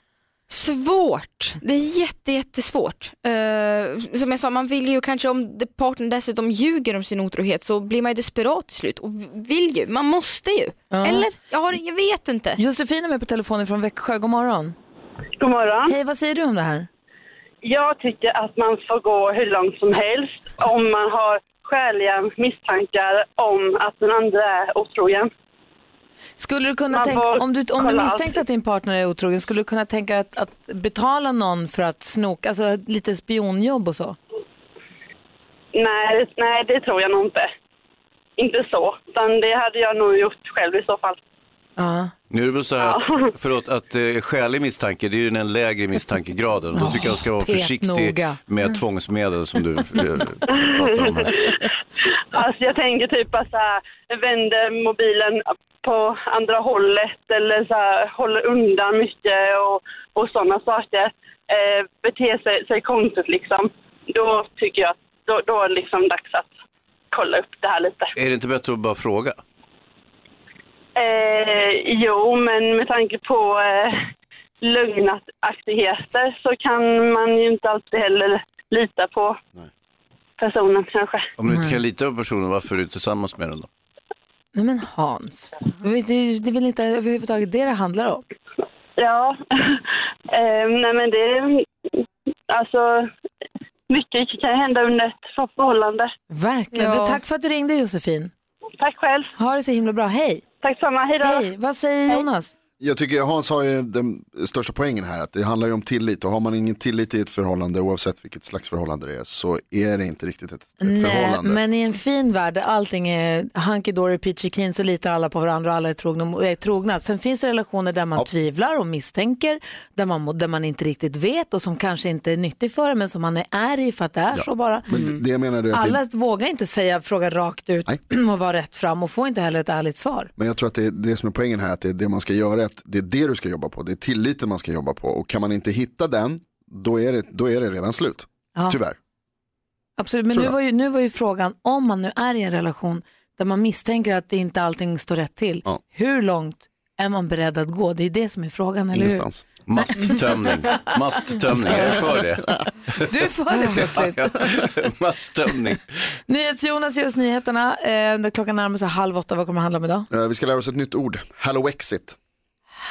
Svårt. Det är jätte, jättesvårt. Uh, som jag sa, man vill ju kanske om det- partnern dessutom ljuger om sin otrohet så blir man ju desperat till slut och vill ju, man måste ju. Ja. Eller? Jag, har, jag vet inte. Josefin är med på telefonen från Växjö. God morgon. God morgon. Hej, vad säger du om det här? Jag tycker att man får gå hur långt som helst om man har skäliga misstankar om att den andra är otrogen. Skulle du kunna Man tänka, om du, om du misstänkte att din partner är otrogen, skulle du kunna tänka att, att betala någon för att snoka, alltså lite spionjobb och så? Nej, nej, det tror jag nog inte. Inte så, utan det hade jag nog gjort själv i så fall. Ja. Nu är det väl så här, att, förlåt, att eh, skälig misstanke, det är ju den lägre misstankegraden. Då tycker jag man ska vara försiktig med tvångsmedel som du eh, pratar om här. Alltså jag tänker typ att så här, vänder mobilen på andra hållet eller så här, håller undan mycket och, och sådana saker. Eh, beter sig, sig konstigt liksom. Då tycker jag att då, då är det liksom dags att kolla upp det här lite. Är det inte bättre att bara fråga? Eh, jo, men med tanke på eh, lögnaktigheter så kan man ju inte alltid heller lita på personen kanske. Om du inte kan lita på personen, varför är du tillsammans med den då? Nej men Hans, det är, det är väl inte överhuvudtaget det det handlar om? Ja, eh, nej men det, alltså mycket kan hända under ett förhållande. Verkligen. Ja. Du, tack för att du ringde Josefin. Tack själv. Ha det så himla bra. Hej. Tack samma. Hej då. Hej. Vad säger Jonas? Jag tycker Hans har ju den största poängen här, att det handlar ju om tillit och har man ingen tillit i ett förhållande oavsett vilket slags förhållande det är så är det inte riktigt ett, ett Nej, förhållande. men i en fin värld där allting är hunky-dory, peachy keen så litar alla på varandra och alla är trogna. Är trogna. Sen finns det relationer där man tvivlar och misstänker, där man, där man inte riktigt vet och som kanske inte är nyttig för en, men som man är, är i för att det är Ja. så bara. Men det jag menar är att Alla det, vågar inte säga, fråga rakt ut och vara rätt fram och får inte heller ett ärligt svar. men jag tror att det, är det som är poängen här, att det är det man ska göra, att det är det du ska jobba på, det är tilliten man ska jobba på och kan man inte hitta den, då är det, då är det redan slut. Ja. Tyvärr. Absolut, men nu var, ju, nu var ju frågan om man nu är i en relation där man misstänker att det inte allting står rätt till. Hur långt är man beredd att gå? Det är det som är frågan, eller hur? Masttömning. Masttömning, är du för det? Du är för det plötsligt. Masttömning. NyhetsJonas ger oss nyheterna. Eh, klockan närmar sig halv åtta. Vad kommer det handla om idag? Eh, Vi ska lära oss ett nytt ord, Hallowexit.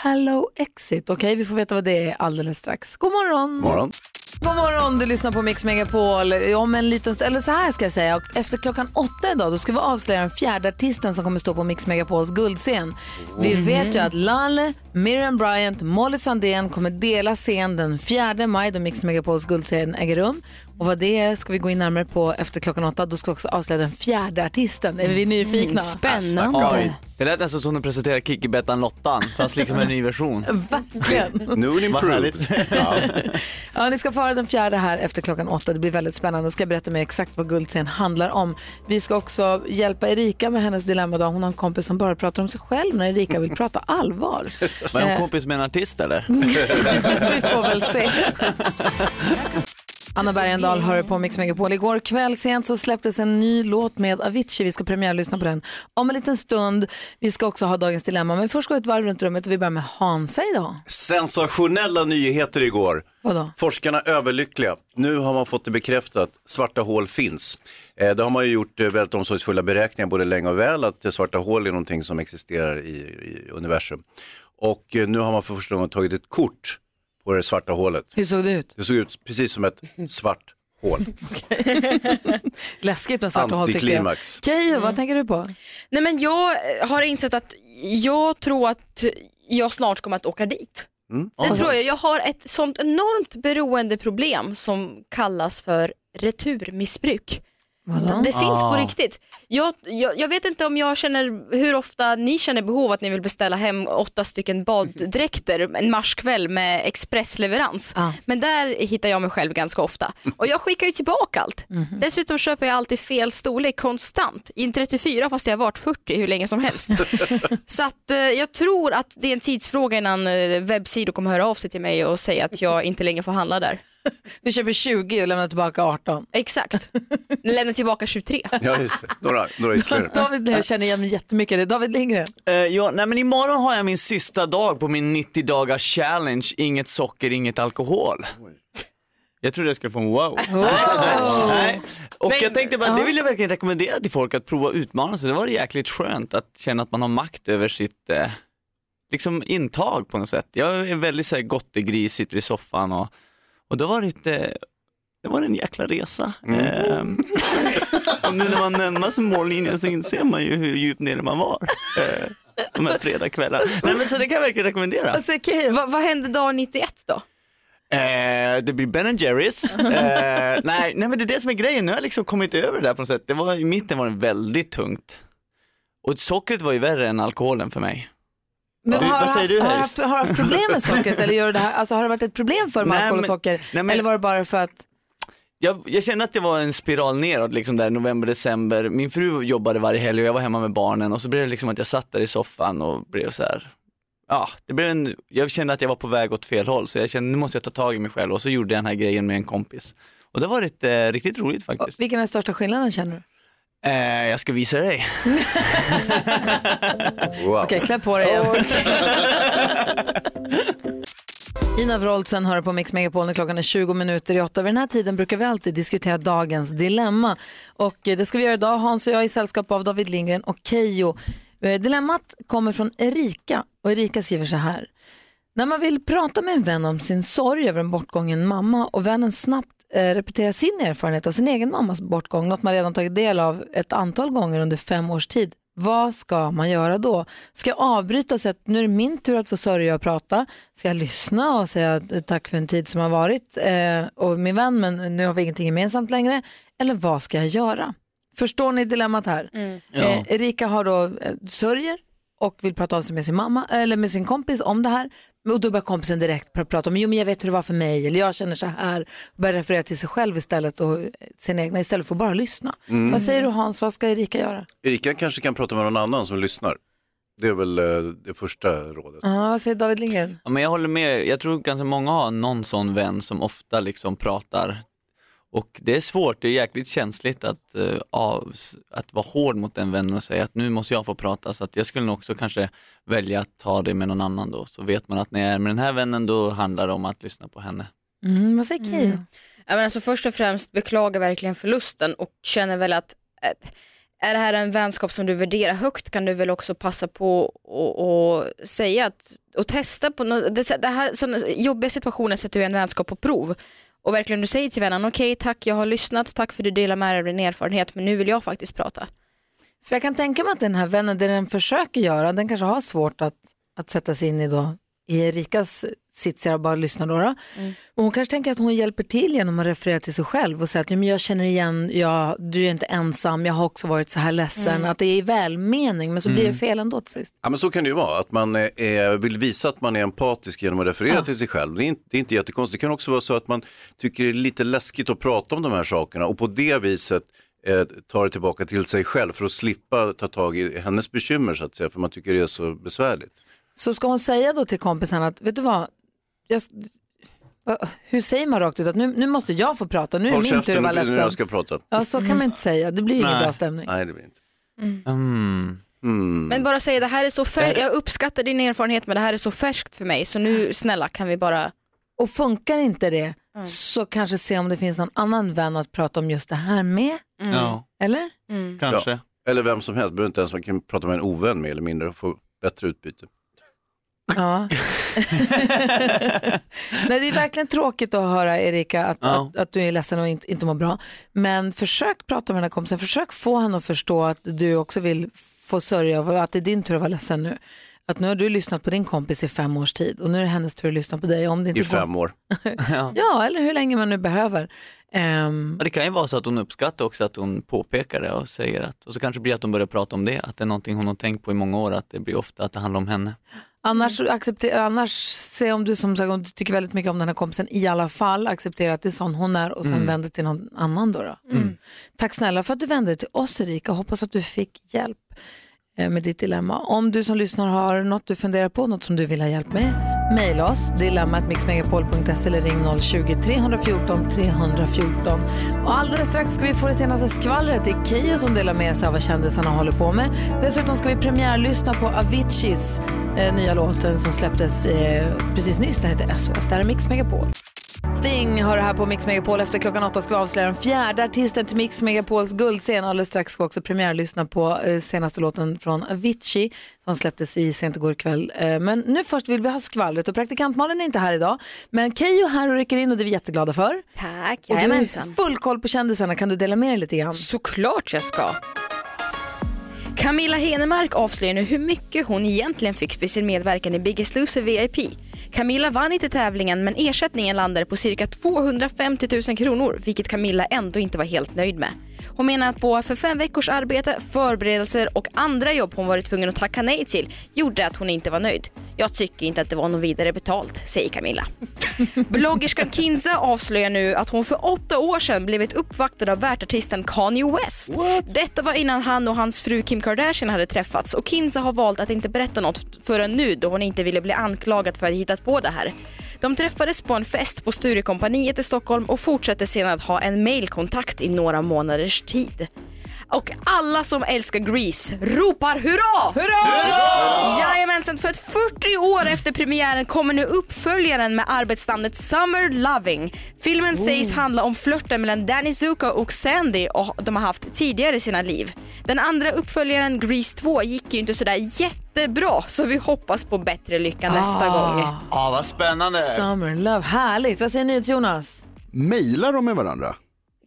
Hello Exit. Okej, vi får veta vad det är alldeles strax. God morgon! Morgon. God morgon, du lyssnar på Mix Megapol. Om en liten eller så här ska jag säga, efter klockan åtta idag då ska vi avslöja den fjärde artisten som kommer stå på Mix Megapols guldscen. Vi Mhm. vet ju att Lalle, Miriam Bryant, Molly Sandén kommer dela scen den 4 maj då Mix Megapols guldscen äger rum. Och vad det är ska vi gå in närmare på efter klockan åtta. Då ska vi också avslöja den fjärde artisten. Är vi nyfikna? Oj, det lät nästan som de presenterar Kikki, Bettan, Lottan fast liksom en ny version. Verkligen. Vad improved. härligt. Ja, ni ska få höra den fjärde här efter klockan åtta. Det blir väldigt spännande. Jag ska berätta mer exakt vad guldscen handlar om. Vi ska också hjälpa Erika med hennes dilemma. Då. Hon har en kompis som bara pratar om sig själv när Erika vill prata allvar. Var Eh, hon kompis med en artist eller? Vi får väl se. Anna Bergendahl hör på Mix Megapol. Igår kväll sent så släpptes en ny låt med Avicii. Vi ska premiärlyssna på den om en liten stund. Vi ska också ha dagens dilemma. Men först går vi ett varv runt rummet och vi börjar med Hansa idag. Sensationella nyheter igår. Vadå? Forskarna är överlyckliga. Nu har man fått det bekräftat. Svarta hål finns. Eh, det har man ju gjort eh, väldigt omsorgsfulla beräkningar både länge och väl att eh, svarta hål är någonting som existerar i, i universum. Och eh, nu har man för första gången tagit ett kort på det svarta hålet. Hur såg det ut? Det såg ut precis som ett svart hål. Läskigt med svarta hål tycker jag. Antiklimax. Keyyo, vad tänker du på? Nej men jag eh, har insett att jag tror att jag snart kommer att åka dit. Mm. Det tror jag. Jag har ett sånt enormt beroendeproblem som kallas för returmissbruk. Vadå? Det finns på Ah. riktigt. Jag, jag, jag vet inte om jag känner hur ofta ni känner behov att ni vill beställa hem åtta stycken baddräkter en marskväll med expressleverans. Men där hittar jag mig själv ganska ofta. Och jag skickar ju tillbaka allt. Dessutom köper jag alltid fel storlek konstant. I en 34 fast jag har varit 40 hur länge som helst. Så att, eh, jag tror att det är en tidsfråga innan eh, webbsidor kommer höra av sig till mig och säga att jag inte längre får handla där. Du köper 20 och lämnar tillbaka 18. Exakt. Lämnar tillbaka 23. Ja, just det. Några, några ytterligare. David, jag känner igen mig jättemycket i det. David Lindgren. Eh, ja, nej men imorgon har jag min sista dag på min 90 dagars challenge, inget socker, inget alkohol. Jag trodde jag skulle få en wow. Nej, nej. Och Men- jag tänkte bara, det vill jag verkligen rekommendera till folk att prova att utmana sig. Det var jäkligt skönt att känna att man har makt över sitt eh, liksom intag på något sätt. Jag är väldigt så här, gottegris, sitter i soffan och, och det har varit eh, det var en jäkla resa. Ehm, och nu när man närmar sig mållinjen så inser man ju hur djupt nere man var. Eh, de här fredagskvällarna. Nej men så det kan jag verkligen rekommendera. Alltså, okay, vad, vad hände dag 91 då? Eh, det blir Ben Jerrys. Eh, nej, nej men det är det som är grejen, nu har jag liksom kommit över det där på något sätt. Det var, I mitten var det väldigt tungt. Och sockret var ju värre än alkoholen för mig. Men har, Vad du säger haft, du, har, du haft, har haft problem med sockret eller gör du det här, alltså, har det varit ett problem för Nej, alkohol och socker? nej, men- Eller var det bara för att Jag, jag kände att det var en spiral neråt, liksom där november, december. Min fru jobbade varje helg och jag var hemma med barnen och så blev det liksom att jag satt där i soffan och blev så här. Ja, det blev en, jag kände att jag var på väg åt fel håll så jag kände nu måste jag ta tag i mig själv och så gjorde jag den här grejen med en kompis. Och det har varit eh, riktigt roligt faktiskt. vilken är den största skillnaden känner du? Eh, jag ska visa dig. Wow. Okej, klä på dig igen. Ina Wroldsen hör på Mix Megapol när klockan är 20 minuter i åtta. Vid den här tiden brukar vi alltid diskutera dagens dilemma. Och eh, det ska vi göra idag. Hans och jag i sällskap av David Lindgren och Keyyo. Eh, Dilemmat kommer från Erika och Erika skriver så här. När man vill prata med en vän om sin sorg över en bortgången mamma och vännen snabbt eh, repeterar sin erfarenhet av sin egen mammas bortgång, något man redan tagit del av ett antal gånger under fem års tid, vad ska man göra då? Ska jag avbryta och säga att nu är det min tur att få sörja och prata? Ska jag lyssna och säga eh, tack för en tid som har varit eh, och min vän men nu har vi ingenting gemensamt längre? Eller vad ska jag göra? Förstår ni dilemmat här? Ja. Eh, Erika har då eh, sörjer och vill prata av sig med sin mamma eller med sin kompis om det här. Och då börjar kompisen direkt pr- prata om, jo men jag vet hur det var för mig eller jag känner så här. Börjar referera till sig själv istället och eh, sin egna istället för att bara lyssna. Mm. Vad säger du Hans, vad ska Erika göra? Erika kanske kan prata med någon annan som lyssnar. Det är väl eh, det första rådet. Ja, vad säger David Lindgren? Ja, men jag håller med, jag tror ganska många har någon sån vän som ofta liksom pratar och det är svårt, det är jäkligt känsligt att, eh, av, att vara hård mot den vännen och säga att nu måste jag få prata så att jag skulle nog också kanske välja att ta det med någon annan då så vet man att när jag är med den här vännen då handlar det om att lyssna på henne. Mm, vad säger Keyyo? Mm. Ja, men alltså först och främst beklagar verkligen förlusten och känner väl att eh, är det här en vänskap som du värderar högt kan du väl också passa på och, och säga att, och testa på nå- det, det här, jobbiga situationer sätter ju en vänskap på prov och verkligen du säger till vännen okej tack jag har lyssnat, tack för att du delar med dig av din erfarenhet men nu vill jag faktiskt prata. För jag kan tänka mig att den här vännen, det den försöker göra, den kanske har svårt att, att sätta sig in i då i Erikas sits och bara lyssna då. då. Och hon kanske tänker att hon hjälper till genom att referera till sig själv och säga att "Ja, men jag känner igen, jag, du är inte ensam, jag har också varit så här ledsen. Mm. Att det är i välmening men så blir det Mm. fel ändå till sist. Ja, men så kan det ju vara, att man eh, vill visa att man är empatisk genom att referera Ja. till sig själv. Det är, inte, det är inte jättekonstigt. Det kan också vara så att man tycker det är lite läskigt att prata om de här sakerna och på det viset eh, tar det tillbaka till sig själv för att slippa ta tag i hennes bekymmer så att säga, för man tycker det är så besvärligt. Så ska hon säga då till kompisen att, vet du vad, jag, hur säger man rakt ut att nu, nu måste jag få prata, nu är det Håll min tur att vara när jag ledsen. ska prata. Ja, så kan man inte säga, det blir ingen Nej. bra stämning. Nej, det blir inte. Mm. Mm. Men bara säga det här är så färskt, jag uppskattar din erfarenhet men det här är så färskt för mig så nu snälla kan vi bara Och funkar inte det så kanske se om det finns någon annan vän att prata om just det här med. Mm. Ja. Eller? Kanske. Ja. Eller vem som helst, behöver inte ens man kan prata med en ovän mer eller mindre och få bättre utbyte. Ja. Nej, det är verkligen tråkigt att höra Erika att, Ja. att, att du är ledsen och inte, inte mår bra. Men försök prata med den här kompisen, försök få henne att förstå att du också vill få sörja och att det är din tur att vara ledsen nu. Att nu har du lyssnat på din kompis i fem års tid och nu är det hennes tur att lyssna på dig. Om det inte I går- fem år. Ja, eller hur länge man nu behöver. Ja, det kan ju vara så att hon uppskattar också att hon påpekar det och säger att, och så kanske det blir att hon börjar prata om det, att det är någonting hon har tänkt på i många år, att det blir ofta att det handlar om henne. Annars, accepter, annars se om du som sagt om du tycker väldigt mycket om den här kompisen i alla fall acceptera att det är sån hon är och sen Mm. vänder till någon annan då. då. Mm. Tack snälla för att du vände dig till oss Erika. Hoppas att du fick hjälp Eh, med ditt dilemma. Om du som lyssnar har något du funderar på, något som du vill ha hjälp med, mejla oss dilemmatmixmegapol.se eller ring 020-314 314. Och alldeles strax ska vi få det senaste skvallret. Det är Keyyo som delar med sig av vad kändisarna håller på med. Dessutom ska vi premiärlyssna på Aviciis eh, nya låten som släpptes eh, precis nyss. Den heter SOS. Det här är Mix Megapol. Sting har det här på Mix Megapol. Efter klockan åtta ska vi avslöja den fjärde artisten till Mix Megapols guldscen. Alldeles strax ska vi också premiärlyssna på eh, senaste låten från Avicii som släpptes i sent igår kväll. Eh, men nu först vill vi ha skvallret och praktikant Malin är inte här idag. Men Keyyo är här och rycker in och det är vi jätteglada för. Tack, Och du har full koll på kändisarna. Kan du dela med dig lite grann? Såklart jag ska. Camilla Henemark avslöjar nu hur mycket hon egentligen fick för sin medverkan i Biggest Loser VIP. Camilla vann inte tävlingen men ersättningen landade på cirka 250 000 kronor vilket Camilla ändå inte var helt nöjd med. Hon menar att på för fem veckors arbete, förberedelser och andra jobb hon varit tvungen att tacka nej till gjorde att hon inte var nöjd. Jag tycker inte att det var något vidare betalt, säger Camilla. Bloggerskan Kinza avslöjar nu att hon för åtta år sedan blivit uppvaktad av världartisten Kanye West. Detta var innan han och hans fru Kim Kardashian hade träffats och Kinza har valt att inte berätta något förrän nu då hon inte ville bli anklagad för att ha hittat på det här. De träffades på en fest på Sturecompagniet i Stockholm och fortsatte sedan att ha en mailkontakt i några månaders tid. Och alla som älskar Grease ropar hurra! Hurra! Jajamensan, för att 40 år efter premiären kommer nu uppföljaren med arbetsnamnet Summer Loving. Filmen sägs handla om flörten mellan Danny Zuko och Sandy och de har haft tidigare i sina liv. Den andra uppföljaren Grease 2 gick ju inte sådär jättebra så vi hoppas på bättre lycka nästa Ah. gång. Ja, vad spännande. Summer Love, härligt. Vad säger ni Jonas? Mailar de med varandra?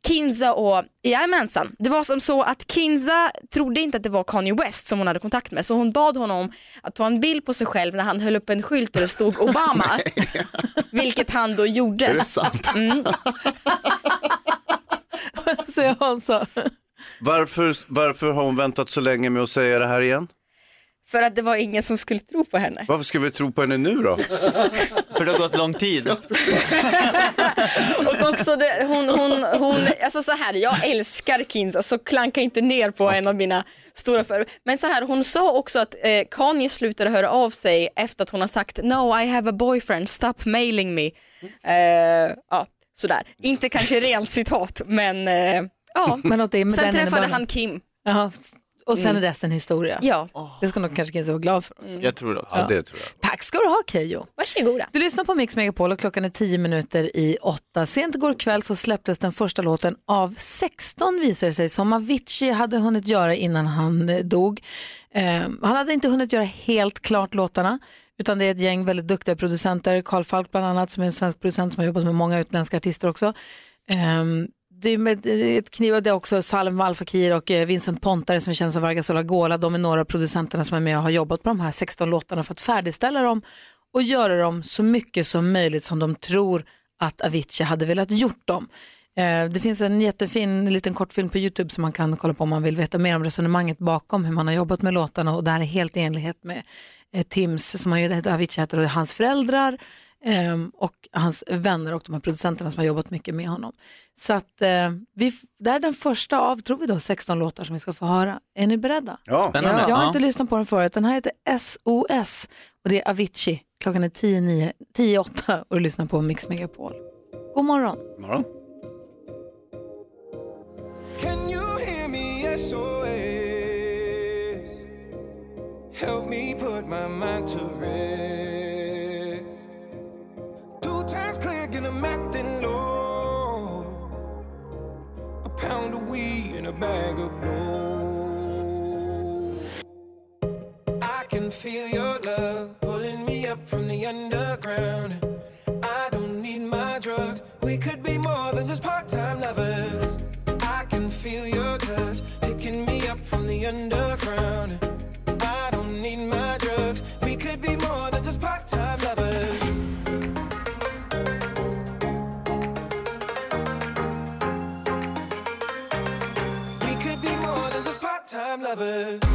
Kinza och, jajamensan. Det var som så att Kinza trodde inte att det var Kanye West som hon hade kontakt med så hon bad honom att ta en bild på sig själv när han höll upp en skylt där det stod Obama. Vilket han då gjorde. Är det sant? Mm. Säger Hansa. Varför, varför har hon väntat så länge med att säga det här igen? För att det var ingen som skulle tro på henne. Varför ska vi tro på henne nu då? För det har gått lång tid. Och också det, hon, hon, hon, alltså så här, jag älskar Kinza så klanka inte ner på en av mina stora för. Men så här, hon sa också att eh, Kanye slutade höra av sig efter att hon har sagt no I have a boyfriend, stop mailing me. Eh, ja, sådär. Inte kanske rent citat men eh, ja. Men åt det, med Sen den träffade han Kim. Jaha, och sen Mm. är resten historia. Ja. Det ska nog kanske Kinsa vara glad för. Jag tror det. Ja, det tror jag. Tack ska du ha Keyyo. Varsågoda. Du lyssnar på Mix Megapol och klockan är 10 minuter i åtta. Sent igår kväll så släpptes den första låten av 16 visar sig som Avicii hade hunnit göra innan han eh, dog. Eh, han hade inte hunnit göra helt klart låtarna utan det är ett gäng väldigt duktiga producenter, Carl Falk bland annat som är en svensk producent som har jobbat med många utländska artister också. Ehm, det är med ett kniv, det är också Salem Al Fakir och eh, Vincent Pontare som känns som Vargas Olagola. De är några av producenterna som är med och har jobbat på de här 16 låtarna för att färdigställa dem och göra dem så mycket som möjligt som de tror att Avicii hade velat gjort dem. Eh, det finns en jättefin liten kortfilm på Youtube som man kan kolla på om man vill veta mer om resonemanget bakom hur man har jobbat med låtarna och det här är helt i enlighet med eh, Tims, som han ju heter Avicii heter, och hans föräldrar ehm, och hans vänner och de här producenterna som har jobbat mycket med honom. Så att eh, vi, det är den första av, tror vi då, 16 låtar som vi ska få höra. Är ni beredda? Ja. Spännande. Jag har Ja. inte lyssnat på den förut. Den här heter SOS och det är Avicii. Klockan är 10.08 10, 8 och du lyssnar på Mix Megapol. God morgon. morgon. Can you hear me? SOS. Help me put my mind to rest. Two times clear, and I'm acting low. A pound of weed and a bag of blow. I can feel your love pulling me up from the underground. I don't need my drugs. We could be more than just part-time lovers. Lovers.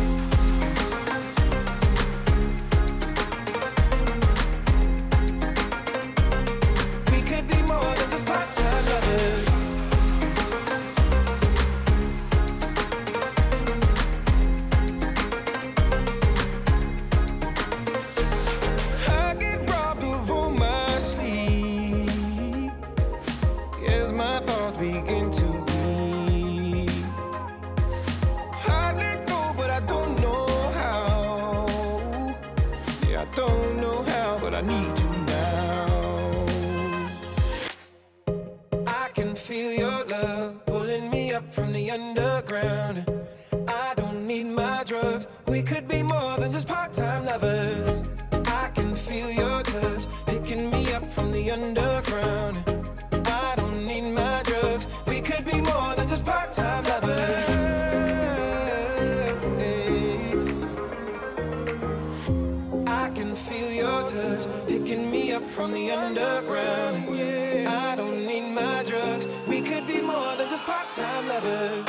From the underground. I don't need my drugs. We could be more than just part-time lovers.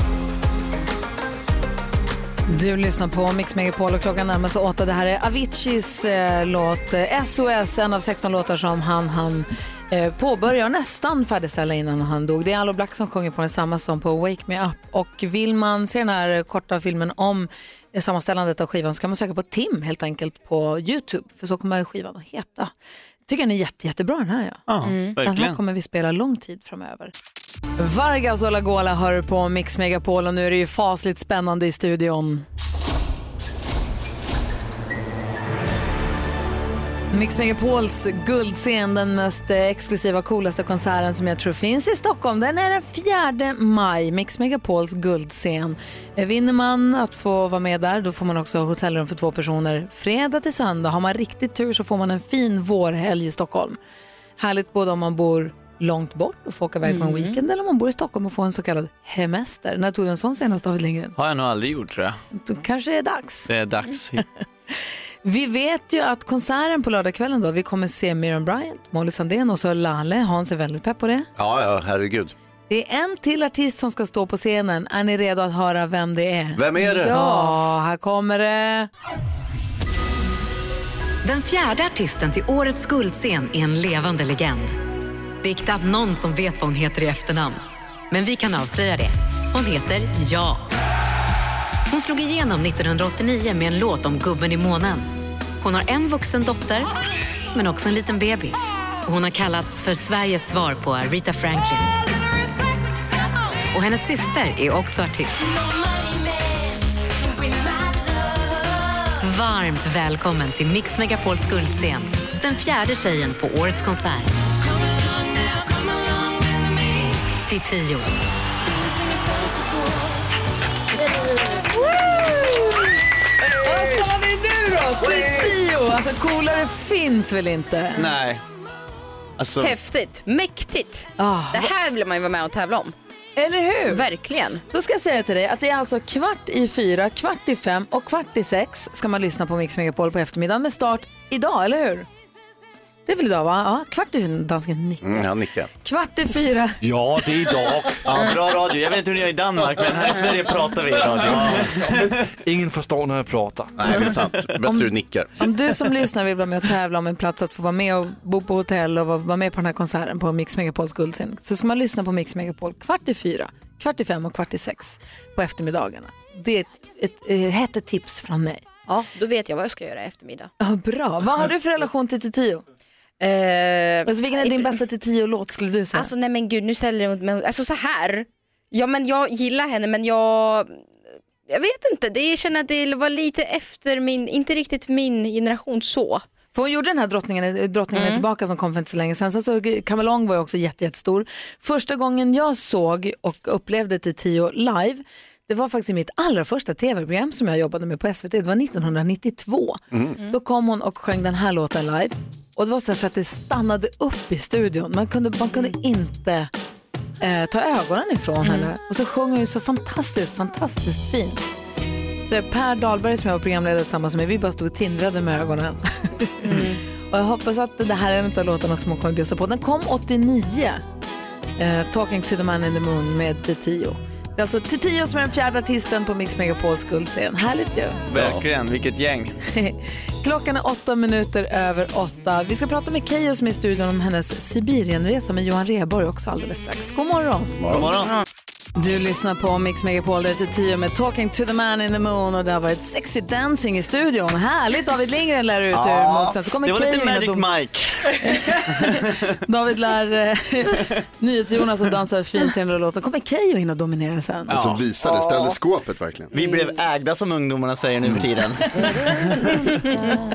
Du lyssnar på Mix Megapol och klockan närmar sig åtta. Det här är Aviciis eh, låt eh, SOS, en av 16 låtar som han, han eh, påbörjar nästan färdigställa innan han dog. Det är Allo Black som sjunger på den, samma som på Wake Me Up. Och vill man se den här korta filmen om eh, sammanställandet av skivan så kan man söka på Tim helt enkelt på Youtube, för så kommer skivan att heta. Tycker den är jätte, jättebra den här. Ja. Ja, Den här kommer vi spela lång tid framöver. Vargas och Lagola hör på Mix Megapol och nu är det ju fasligt spännande i studion. Mix Megapols guldscen, den mest exklusiva, coolaste konserten som jag tror finns i Stockholm. Den är den 4 maj, Mix Megapols guldscen. Vinner man att få vara med där, då får man också hotellrum för två personer fredag till söndag. Har man riktigt tur så får man en fin vårhelg i Stockholm. Härligt både om man bor långt bort och får åka iväg på en Mm. weekend eller om man bor i Stockholm och får en så kallad hemester. När tog du en sån senast David Lindgren? Har jag nog aldrig gjort tror jag. Då kanske det är dags. Det är dags. Vi vet ju att konserten på lördagskvällen då, vi kommer se Miriam Bryant, Molly Sandén och så Lale. Hans är väldigt pepp på det. Ja, ja, herregud. Det är en till artist som ska stå på scenen. Är ni redo att höra vem det är? Vem är det? Ja, här kommer det. Den fjärde artisten till årets guldscen är en levande legend. Det är knappt någon som vet vad hon heter i efternamn. Men vi kan avslöja det. Hon heter Ja. Hon slog igenom 1989 med en låt om gubben i månen. Hon har en vuxen dotter, men också en liten bebis. Hon har kallats för Sveriges svar på Rita Franklin. Och hennes syster är också artist. Varmt välkommen till Mix Megapols guldscen. Den fjärde tjejen på årets konsert. Till tio. Tio! Alltså coolare finns väl inte? Nej. Alltså, Häftigt, mäktigt. Ah. Det här vill man ju vara med och tävla om. Eller hur? Verkligen. Då ska jag säga till dig att det är alltså kvart i fyra, kvart i fem och kvart i sex ska man lyssna på Mix Megapol på eftermiddagen med start idag, eller hur? Det är väl idag va? Ja, kvart i dansken nickar. Mm, han nickar. Kvart i fyra. Ja, det är idag. ja, bra radio. Jag vet inte hur ni gör i Danmark, men här i Sverige pratar vi i radio. Ingen förstår när jag pratar. Nej, det är sant. Bättre Om- du nickar. Om du som lyssnar vill vara med och tävla om en plats att få vara med och bo på hotell och vara- vara med på den här konserten på Mix Megapols guldscen så ska man lyssna på Mix Megapol kvart i fyra, kvart i fem och kvart i sex på eftermiddagarna. Det är ett, ett, ett hett tips från mig. Ja, då vet jag vad jag ska göra i eftermiddag. Ja, bra. Vad har du för relation till Tio? Eh, alltså, vilken är din bästa Tio-låt skulle du säga? Alltså nej men gud, nu ställer du mig Alltså så här. Ja men jag gillar henne men jag jag vet inte, det, jag känner att det var lite efter min, inte riktigt min generation så. För hon gjorde den här drottningen, drottningen Mm. tillbaka som kom för inte så länge sedan. Sen så Kamelong var ju också jätte, jättestor. Första gången jag såg och upplevde Tio live, det var faktiskt i mitt allra första tv-program som jag jobbade med på SVT. Det var 1992. Mm. Då kom hon och sjöng den här låten live. Och det var så, så att det stannade upp i studion. Man kunde, man kunde inte eh, ta ögonen ifrån Mm. henne. Och så sjöng hon ju så fantastiskt, fantastiskt fint. Så Per Dahlberg som jag var programledare tillsammans med, vi bara stod och tindrade med ögonen. och jag hoppas att det här är en av låtarna som hon kommer bjussa på. Den kom 89, eh, Talking to the man in the moon med Tio. Det är alltså Tio som är den fjärde artisten på Mix Megapols guldscen. Härligt ju. Verkligen, vilket gäng. Klockan är åtta minuter över åtta. Vi ska prata med Keyyo som är i studion om hennes Sibirienresa med Johan Rheborg också alldeles strax. God morgon. God morgon. Du lyssnar på Mix Megapol, det är tio med Talking to the man in the moon och det har varit sexy dancing i studion. Härligt, David Lindgren lär ut ur. Så kommer det var Keyyo lite Magic dom- Mike. David lär eh, NyhetsJonas att dansa fint till den låten. kommer Keyyo in och dominera sen. Alltså visa det, ställde skåpet verkligen. Vi blev ägda som ungdomarna säger nu för tiden.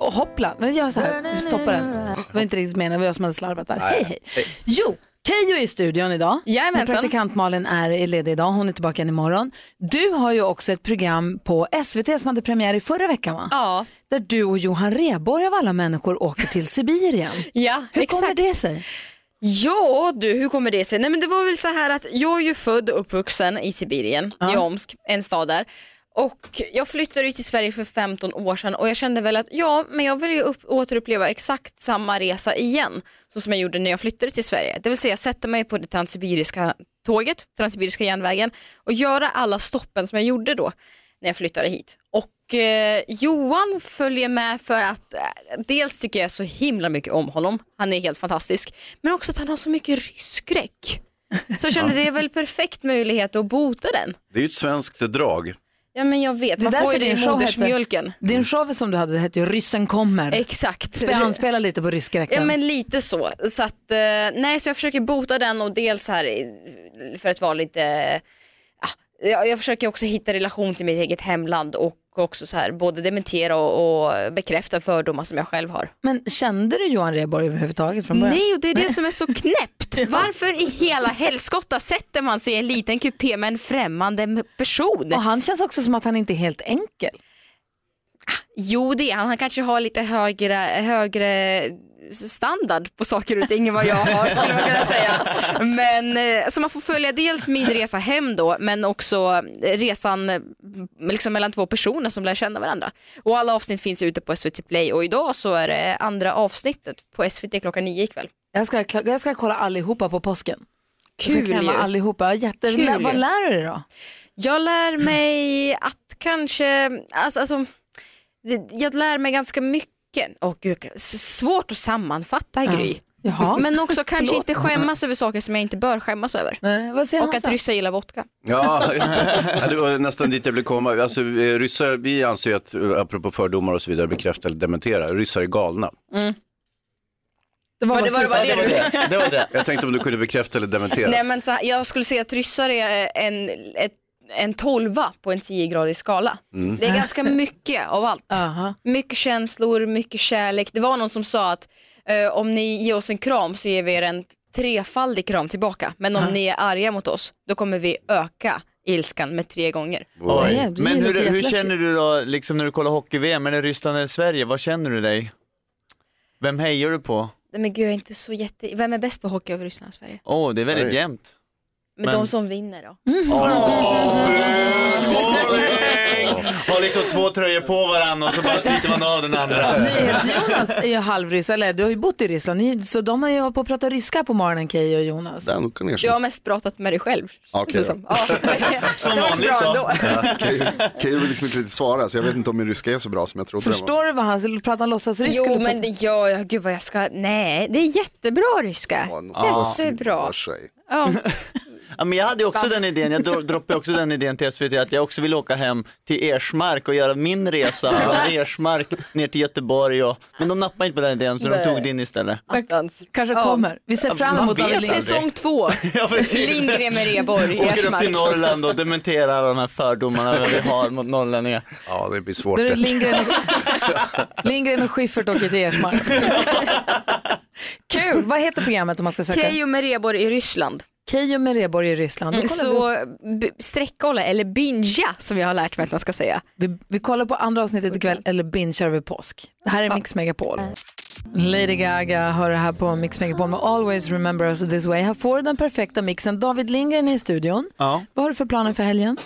Och hoppla, men gör så här, du stoppar den. Det var inte riktigt meningen, det var jag som hade slarvat där. Hej hej. Jo, Keyyo är i studion idag. Jajamensan. Men Praktikant Malin är ledig idag, hon är tillbaka igen imorgon. Du har ju också ett program på SVT som hade premiär i förra veckan va? Ja. Där du och Johan Rheborg av alla människor åker till Sibirien. Ja, Hur exakt. kommer det sig? Ja du, hur kommer det sig? Nej men det var väl så här att jag är ju född och uppvuxen i Sibirien, i Omsk, en stad där. Och jag flyttade ju till Sverige för 15 år sedan och jag kände väl att ja, men jag vill ju upp, återuppleva exakt samma resa igen. Så som jag gjorde när jag flyttade till Sverige. Det vill säga sätta mig på det transsibiriska tåget, transsibiriska järnvägen och göra alla stoppen som jag gjorde då när jag flyttade hit. Och eh, Johan följer med för att eh, dels tycker jag så himla mycket om honom, han är helt fantastisk, men också att han har så mycket rysskräck. Så jag kände det är väl perfekt möjlighet att bota den. Det är ju ett svenskt drag. Ja men jag vet, Det är man får ju din show modersmjölken. hette, din show som du hade hette ju Ryssen kommer. Exakt. Han spelar lite på ryskräkten. Ja men lite så. så att, eh, nej, så jag försöker bota den och dels här eh, för att vara lite, ja, jag, jag försöker också hitta relation till mitt eget hemland och också så här både dementera och, och bekräfta fördomar som jag själv har. Men kände du Johan Rheborg överhuvudtaget från början? Nej och det är det som är så knäppt. Varför i hela helskotta sätter man sig i en liten kupé med en främmande person? Och han känns också som att han inte är helt enkel. Jo det är han, han kanske har lite högre, högre standard på saker och ting än vad jag har skulle man kunna säga. Men eh, så man får följa dels min resa hem då men också resan eh, liksom mellan två personer som lär känna varandra. Och alla avsnitt finns ute på SVT Play och idag så är det andra avsnittet på SVT klockan nio ikväll. Jag ska, jag ska kolla allihopa på påsken. Kul ju. allihopa. Jätte, Kul vad lär du dig då? Jag lär mig att kanske, alltså, alltså jag lär mig ganska mycket. Åh gud, s- svårt att sammanfatta Gry. Jaha. Men också kanske Förlåt. inte skämmas över saker som jag inte bör skämmas över. Nej, vad säger Och att ryssar gillar vodka. Ja, det. ja, var nästan dit jag ville komma. Alltså, eh, ryssar, vi anser att, eh, apropå fördomar och så vidare, bekräfta eller dementera, ryssar är galna. Mm. Det var, Var det- var det det var det. Jag tänkte om du kunde bekräfta eller dementera. Nej men så jag skulle säga att ryssar är en, ett, en tolva på en 10-gradig skala. Mm. Det är ganska mycket av allt. Aha. Mycket känslor, mycket kärlek. Det var någon som sa att eh, om ni ger oss en kram så ger vi er en trefaldig kram tillbaka. Men om ni är arga mot oss då kommer vi öka ilskan med tre gånger. Oj. Men hur, hur känner du då, liksom när du kollar hockey-VM, det Ryssland eller Sverige? Vad känner du dig? Vem hejar du på? Nej, Men gud jag är inte så jätte... Vem är bäst på hockey över Ryssland och Sverige? Åh, det är väldigt jämnt. Men, Men- de som vinner då? Har liksom två tröjor på varandra och så bara sliter man av den andra. NyhetsJonas är ju halvryss, eller du har ju bott i Ryssland, Ni- så de har ju hållit på att prata ryska på morgonen, Keyyo och Jonas. Den kan Jag har mest pratat med dig själv. Okej liksom. ja, Som vanligt då. Keyyo vill liksom inte riktigt svara så jag vet inte om min ryska är så bra som jag trodde. Förstår du vad han pratar han låtsasryska? Jo men det gör jag, gud vad jag ska, nej det är jättebra ryska. Ja, Jättebra. Ja. Ja, men jag hade också den idén, jag dro- droppade också den idén till SVT att jag också vill åka hem till Ersmark och göra min resa från Ersmark ner till Göteborg. Och, men de nappade inte på den idén så de tog din istället. Attans. Kanske Ja. kommer. Vi ser fram emot. Lindgren. Säsong två, Ja. Lindgren med Reborg i Åker upp till Norrland och dementerar alla de här fördomarna vi har mot norrlänningar. Ja, det blir svårt. Då är det. Lindgren och, Lindgren och Schyffert åker till Ersmark. Kul! Vad heter programmet om man ska söka? Keyyo med Reborg i Ryssland. Keyyo med Rheborg i Ryssland. Vi, Så b- sträckkolla eller bingea som jag har lärt mig att man ska säga. vi, vi kollar på andra avsnittet ikväll eller bingear vi påsk. Det här är Mix Megapol. Lady Gaga hör det här på Mix Megapol med Always Remember Us This Way. Här får du den perfekta mixen. David Lindgren är i studion. Ja. Vad har du för planer för helgen?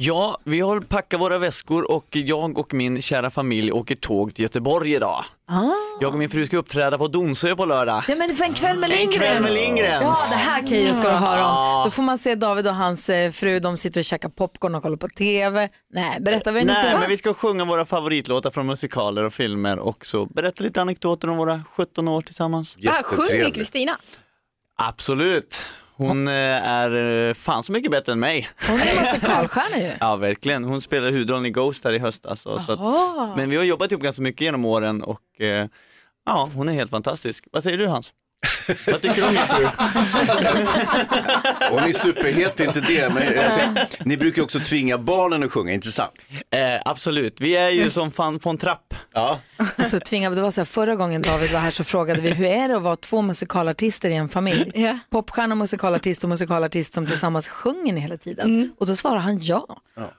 Ja, vi har packat våra väskor och jag och min kära familj åker tåg till Göteborg idag. Ah. Jag och min fru ska uppträda på Donsö på lördag. Ja men för en kväll med En Lindgren. kväll med Lindgrens. Ja det här Keyyo ska du höra om. Då får man se David och hans eh, fru, de sitter och käkar popcorn och kollar på TV. Nej, berätta vad ni ska Nej, men vi ska sjunga våra favoritlåtar från musikaler och filmer och så berätta lite anekdoter om våra 17 år tillsammans. Ah, sjunger Kristina? Absolut. Hon eh, är eh, fan så mycket bättre än mig. Hon är musikalstjärna ju. Ja, verkligen. Hon spelade huvudrollen i Ghost här i höstas. och Så att, Jaha. men vi har jobbat ihop ganska mycket genom åren och eh, ja, hon är helt fantastisk. Vad säger du Hans? Vad tycker du om min fru? Hon är superhet, inte det. Men tänkte, ni brukar också tvinga barnen att sjunga, inte sant? Eh, absolut, vi är ju som fan von Trapp. Ja. Alltså, tvinga, det var så här, förra gången David var här så frågade vi hur är det att vara två musikalartister i en familj? Ja. Popstjärna, musikalartist och musikalartist som tillsammans sjunger ni hela tiden. Mm. Och då svarar han ja.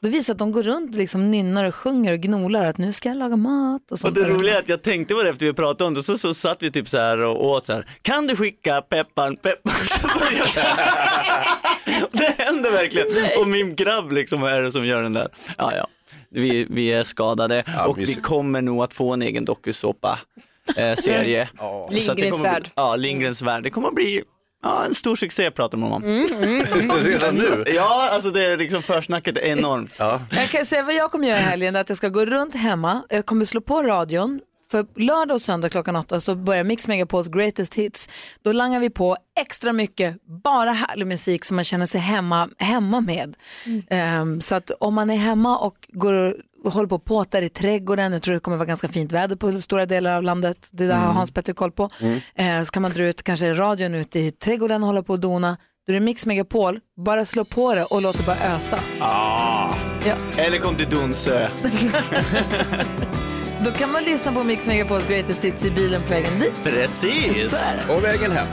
Då visar att de går runt och liksom nynnar och sjunger och gnolar att nu ska jag laga mat och Och sånt. det där. roliga är att jag tänkte på det efter vi pratade om det, så, så satt vi typ så här och åt så här. Kan du skicka pepparn, pepparn? Så jag. Det händer verkligen. Och min grabb liksom är det som gör den där. Ja, ja. Vi, vi är skadade och vi kommer nog att få en egen dokusåpa eh, serie. Det Lindgrens bli- värld. Ja, Lindgrens värld. Det kommer att bli ja, en stor succé pratar man om. Redan nu? Ja, alltså det är liksom försnacket är enormt. Ja. Jag kan säga vad jag kommer göra i helgen, att jag ska gå runt hemma, jag kommer slå på radion, För lördag och söndag klockan åtta så börjar Mix Megapols Greatest Hits. Då langar vi på extra mycket, bara härlig musik som man känner sig hemma, hemma med. Ehm, så att om man är hemma och går och håller på och påtar i trädgården, jag tror det kommer vara ganska fint väder på stora delar av landet, det där har Mm. Hans Petter koll på. Mm. Eh, så kan man dra ut kanske radion ut i trädgården och hålla på och dona. Då är det Mix Megapol, bara slå på det och låt det bara ösa. Ah. Ja. Eller kom till Donsö. Då kan man lyssna på Mix Megapols Greatest Hits i bilen på vägen dit. Precis. Och vägen hem.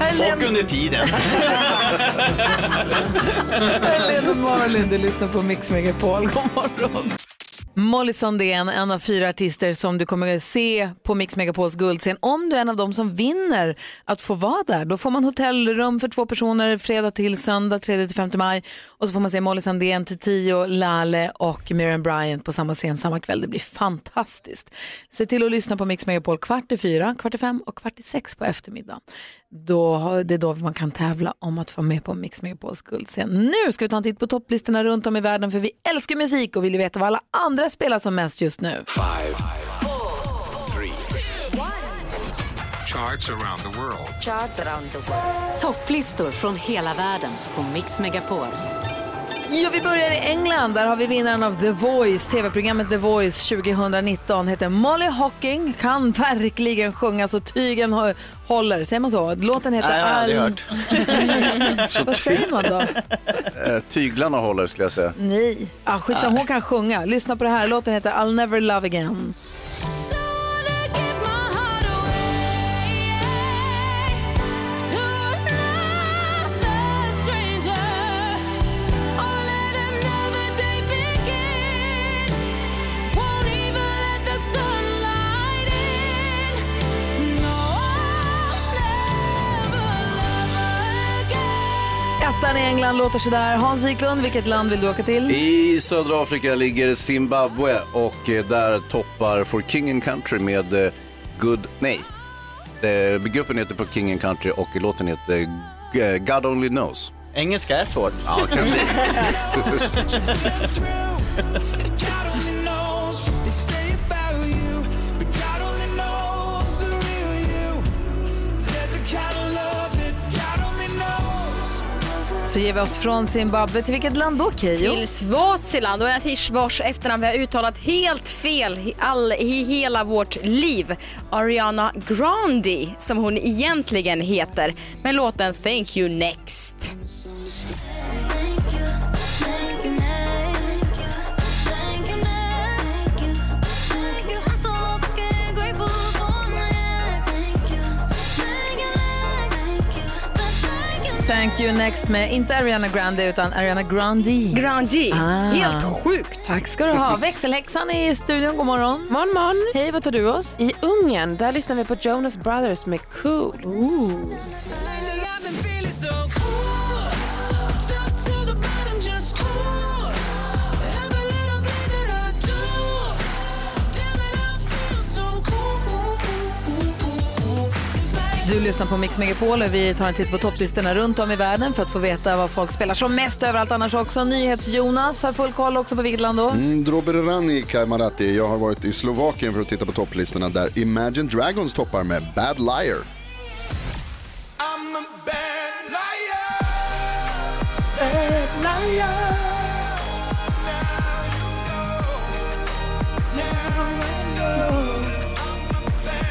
Och under tiden. är Lena Marlin, du lyssnar på Mix Megapol. God morgon. Molly Sandén, en av fyra artister som du kommer att se på Mix Megapols guldscen. Om du är en av dem som vinner att få vara där, då får man hotellrum för två personer fredag till söndag 3-5 maj. Och så får man se Molly Sandén, Tio, Lale och Miriam Bryant på samma scen samma kväll. Det blir fantastiskt. Se till att lyssna på Mix Megapol kvart i fyra, kvart i fem och kvart i sex på eftermiddagen. Då, det är då man kan tävla om att få med på Mix Megapols guldscen. Nu ska vi ta en titt på topplistorna runt om i världen för vi älskar musik och vill veta vad alla andra spelar som mest just nu. Five, three, charts around the world. Charts around the world. Topplistor från hela världen på Mix Megapol. Ja, vi börjar i England. Där har vi vinnaren av The Voice, tv-programmet The Voice 2019. Heter Molly Hocking, kan verkligen sjunga så tygen hå- håller. Säger man så? Låten heter Nej, jag har aldrig hört. Vad säger man då? Eh, Tyglarna håller skulle jag säga. Nej, ah, skitsamma, hon kan sjunga. Lyssna på det här. Låten heter I'll never love again. Ettan i England låter sådär. Hans Wiklund, vilket land vill du åka till? I södra Afrika ligger Zimbabwe och eh, där toppar For King and Country med eh, Good... Nej. Eh, Gruppen heter For King and Country och låten heter God Only Knows. Engelska är svårt. Ja, kan bli. Så ger vi oss från Zimbabwe till vilket land då, Keyyo? Till Swaziland och en artist vars efternamn vi har uttalat helt fel i all, i hela vårt liv. Ariana Grande som hon egentligen heter. med låten Thank You Next. Thank you next med, inte Ariana Grande utan Ariana Grande. Grande, helt sjukt. Tack ska du ha. Växelhäxan är i studion, god morgon. Morgon, morgon. Hej, vad tar du oss? I Ungern, där lyssnar vi på Jonas Brothers med Cool. Ooh. Du lyssnar på Mix Megapol och vi tar en titt på topplistorna runt om i världen för att få veta vad folk spelar som mest överallt annars också. NyhetsJonas har full koll också på vilket land då? Mm, Droberani Kaimarati. Jag har varit i Slovakien för att titta på topplistorna där Imagine Dragons toppar med Bad Liar.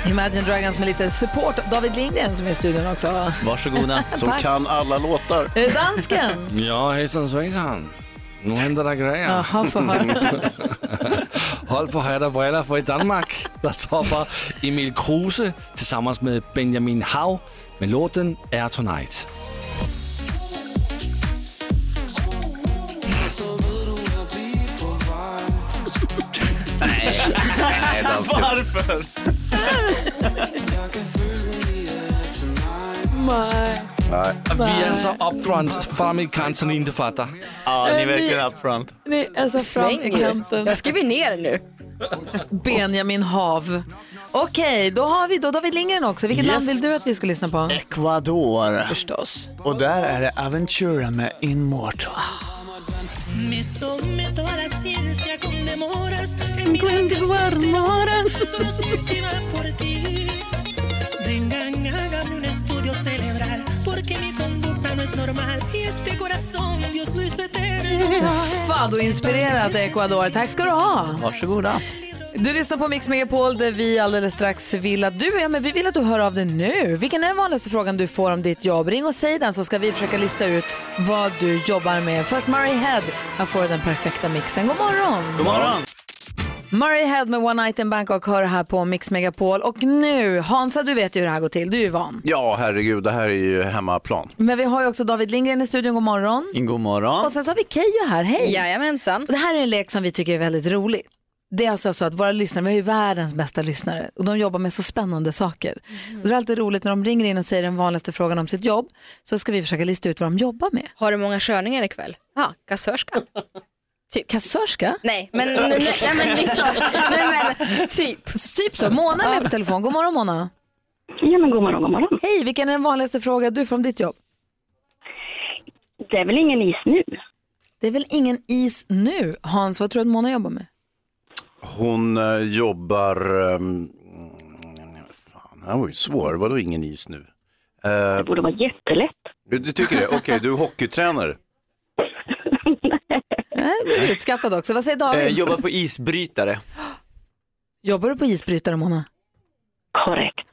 Imagine Dragons med lite support. David Lindgren som är i studion också. Varsågoda. Som kan alla låtar. Är det dansken? Ja, hejsan svejsan. Nu händer det grejer. Jaha, höra. Håll på hat och briller, för i Danmark där toppar Emil Kruse tillsammans med Benjamin Hav med låten Air Tonight. Nej. Varför? Nej. Nej. Vi är så upfront för amerikanerna inte fattar. Ja, ni är verkligen upfront. Ni är så fram i kanten. Jag skriver ner nu. Benjamin Hav. Okej, då har vi då David Lindgren också. Vilket Yes. land vill du att vi ska lyssna på? Ecuador. Förstås. Och där är det Aventura med Immortal. Me someto a la ciencia con demoras Queen till god morgon. Fado-inspirerat Ecuador. Tack ska du ha. Varsågoda. Du lyssnar på Mix Megapol där vi alldeles strax vill att du, ja, men vi vill att du hör av dig nu. Vilken är den vanligaste frågan du får om ditt jobb? Ring och säg den så ska vi försöka lista ut vad du jobbar med. Först Murray Head. Här får du den perfekta mixen. God morgon! God morgon. Murray Head med One Night in Bangkok hör här på Mix Megapol. Och nu, Hansa du vet ju hur det här går till. Du är ju van. Ja, herregud, det här är ju hemmaplan. Men vi har ju också David Lindgren i studion. God morgon. God morgon. Och sen så har vi Keyyo här. Hej! Jajamensan. Och det här är en lek som vi tycker är väldigt rolig. Det är alltså så att våra lyssnare, vi har ju världens bästa lyssnare och de jobbar med så spännande saker. Och det är alltid roligt när de ringer in och säger den vanligaste frågan om sitt jobb så ska vi försöka lista ut vad de jobbar med. Har du många körningar ikväll? Ja, kassörska. Typ. Kassörska? Nej, men, nej, nej, men liksom, nej, men typ. Typ så. Mona är med på telefon. God morgon Mona. Ja men god morgon, god morgon. Hej, vilken är den vanligaste frågan du får om ditt jobb? Det är väl ingen is nu? Det är väl ingen is nu? Hans, vad tror du att Mona jobbar med? Hon eh, jobbar... Um, fan, det här var ju svår. Vadå ingen is nu? det borde vara jättelätt. Du, du tycker det? Okej, du är hockeytränare. Nej, det blir utskattad också. Vad säger David? Eh, jobbar på isbrytare. Jobbar du på isbrytare Mona? Korrekt.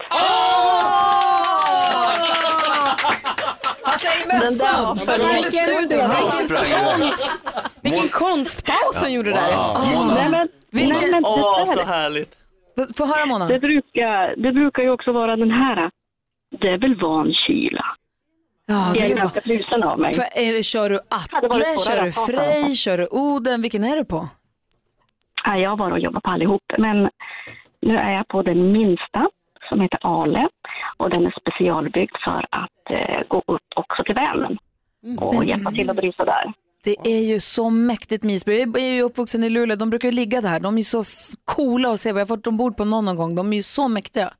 Han säger mössan. Vilken, konstpaus hon gjorde där. Nej, men, Vilken- nej, men det Åh, så härligt. Få höra Mona. Det brukar, det brukar ju också vara den här. Det är väl van kyla. Ja, jag är ganska frusen av mig. För är det, kör du varit Atle, kör du. Frej, kör du Oden? Vilken är du på? Ja, jag har bara jobbat på allihop, men nu är jag på den minsta som heter Ale och den är specialbyggd för att eh, gå upp också till Vänern och hjälpa till att bryta där. Det är ju så mäktigt isbrytare. Jag är ju uppvuxen i Luleå, de brukar ju ligga där. De är ju så coola att se. Jag har varit ombord på någon, någon gång. De är ju så mäktiga.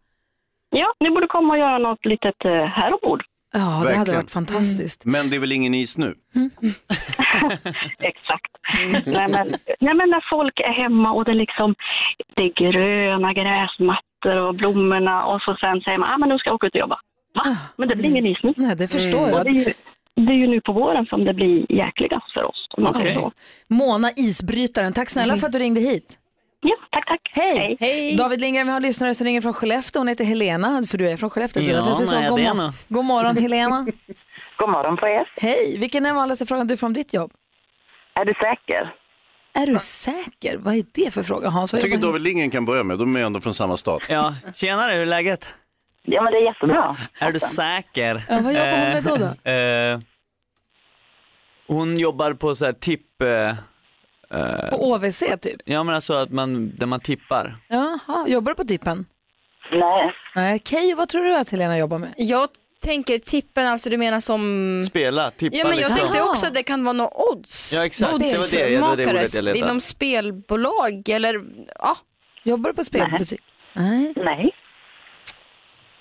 Ja, ni borde komma och göra något litet eh, här ombord. Ja, det hade Verkligen. varit fantastiskt. Men det är väl ingen is nu? Exakt. nej, men, nej, men när folk är hemma och det, liksom, det är gröna gräsmattor och blommorna och så sen säger man att ah, men nu ska jag åka ut och jobba. Va? Men det blir ingen is nu. Nej, det förstår Och jag. det, är ju, det är ju nu på våren som det blir jäkligast för oss. så. Mona, isbrytaren. Tack snälla för att du ringde hit. Ja, tack, tack. Hej. David Lindgren, vi har en lyssnare som ringer från Skellefteå. Hon heter Helena, för du är från Skellefteå. Ja, säger jag nej, god, nog. god morgon Helena. God morgon på er. Hej, vilken är den vanligaste frågan du får om ditt jobb? Är du säker? Är du säker? Vad är det för fråga Hans? Jag tycker jobbar David Lindgren kan börja med, de är ändå från samma stad. Ja, tjenare, hur är läget? Ja, men det är jättebra. Är du säker? Ja, vad jobbar hon med då, då? Eh, hon jobbar på så här tipp... eh, eh, På OVC typ? Ja men alltså att man, där man tippar. Jaha, jobbar du på tippen? Nej. Nej, Keyyo, vad tror du att Helena jobbar med? Jag tänker tippen, alltså du menar som... Spela, tippa Ja men jag liksom. tänkte också att det kan vara något odds. Ja, exakt. Det var det- det var det ordet jag letade. Inom spelbolag eller ja. Jobbar du på spelbutik? Nej. Nej.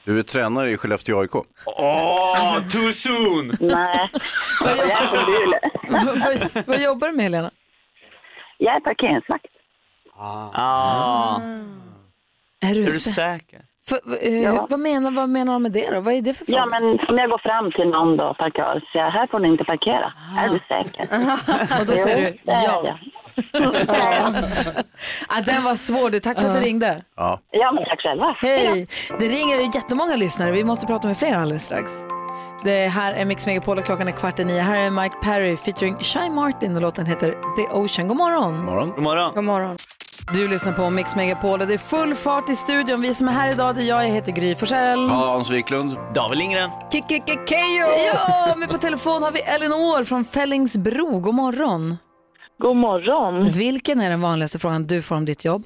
Du är tränare i Skellefteå AIK. Åh, too soon! Nej. vad, vad, vad jobbar du med Helena? Jag är parkeringsvakt. Ah. Är du, Är du sä- säker? För, eh, Ja. vad, menar, vad menar de med det då? Vad är det för fråga? Ja, men om jag går fram till någon då, parkör, så jag, här får ni inte parkera. Är du säker? Och då säger du ja. jag. ah, den var svår du, tack för att du ringde. Ja. Ja, men tack själva. Hej! Det ringer jättemånga lyssnare, vi måste prata med fler alldeles strax. Det här är Mix Megapol och klockan är kvart i nio. Här är Mike Perry featuring Shy Martin och låten heter The Ocean. God morgon! morgon. God morgon. God morgon. Du lyssnar på Mix Megapol och det är full fart i studion. Vi som är här idag, det är jag, jag heter Gry Forssell. Hans Wiklund. David Lindgren. Kikikikejo! Ja, men på telefon har vi Elinor från Fällingsbro. God morgon. God morgon. Vilken är den vanligaste frågan du får om ditt jobb?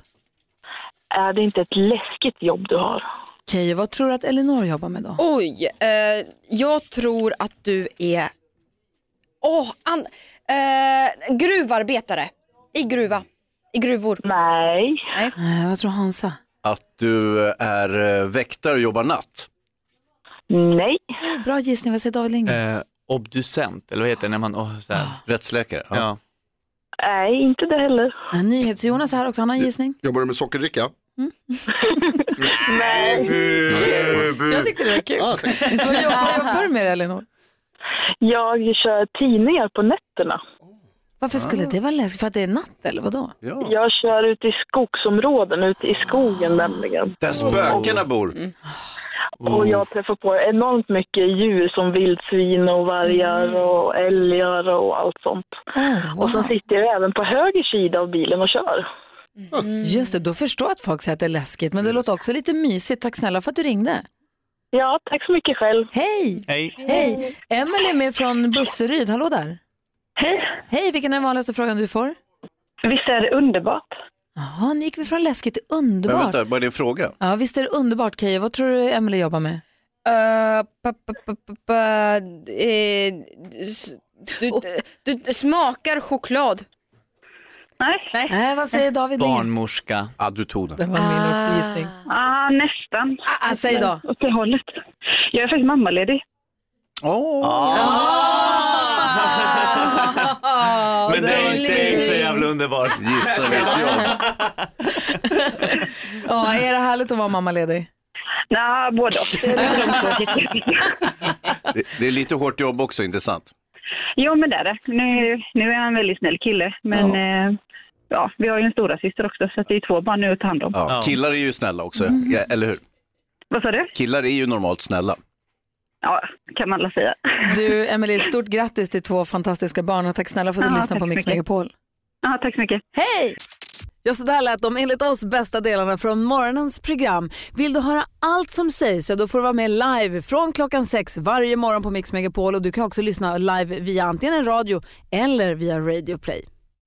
Är det inte ett läskigt jobb du har? Keyyo, vad tror du att Elinor jobbar med då? Oj, eh, jag tror att du är Åh, an... eh, gruvarbetare i gruva. I gruvor. Nej. Nej. Nej, vad tror Hansa? Att du är eh, väktare och jobbar natt. Nej. Bra gissning, vad säger David Lindgren? Eh, obducent, eller vad heter det när man... Oh, så här. Rättsläkare. Ja. Ja. Nej, inte det heller. Ja, NyhetsJonas är här också, han har en gissning. Jobbar du med sockerdricka? Nej. Jag tyckte det var kul. Vad jobbar, du med Elinor? Jag kör tidningar på nätterna. Varför skulle det vara läskigt? För att det är natt eller vadå? Jag kör ute i skogsområden, ute i skogen nämligen. Där spökena bor. Och jag träffar på enormt mycket djur som vildsvin och vargar och älgar och allt sånt. Och sen sitter jag även på höger sida av bilen och kör. Just det, då förstår jag att folk säger att det är läskigt. Men det låter också lite mysigt. Tack snälla för att du ringde. Ja, tack så mycket själv. Hej! Hej. Hej! Emelie är med från Busseryd. Hallå där. Hej. Hej, vilken är den vanligaste frågan du får? Visst är det underbart? Jaha, nu gick vi från läskigt till Men underbart. vänta, vad är din fråga? Ja, visst är det underbart, Keyyo. Vad tror du Emelie jobbar med? Uh, pa, pa, pa, pa, pa, eh, s- du, du, du smakar choklad. Nej. Nej, vad säger David? Barnmorska. Ja, du tog den. Det var min också gissning. Ah, nästan. Ah, säg då. Åt det hållet. Jag är faktiskt mammaledig. Men det är inte, inte så jävla underbart. Gissa vet jag. Ja, är det härligt att vara mammaledig? Nej, både och. Det. Det, det är lite hårt jobb också, inte sant? Jo, men det är det. Nu, nu är han en väldigt snäll kille, men ja. Ja, vi har ju en stora syster också, så att det är två barn nu att ta hand om. Ja. Killar är ju snälla också, ja, eller hur? Vad sa du? Killar är ju normalt snälla. Ja, kan man alla säga. Du, Emelie, stort grattis till två fantastiska barn och tack snälla för att du Ja, tack på Mix. Megapol. Ja, tack så mycket. Hej! Ja, så där lät de enligt oss bästa delarna från morgonens program. Vill du höra allt som sägs så då får du vara med live från klockan sex varje morgon på Mix Megapol och du kan också lyssna live via antingen en radio eller via Radio Play.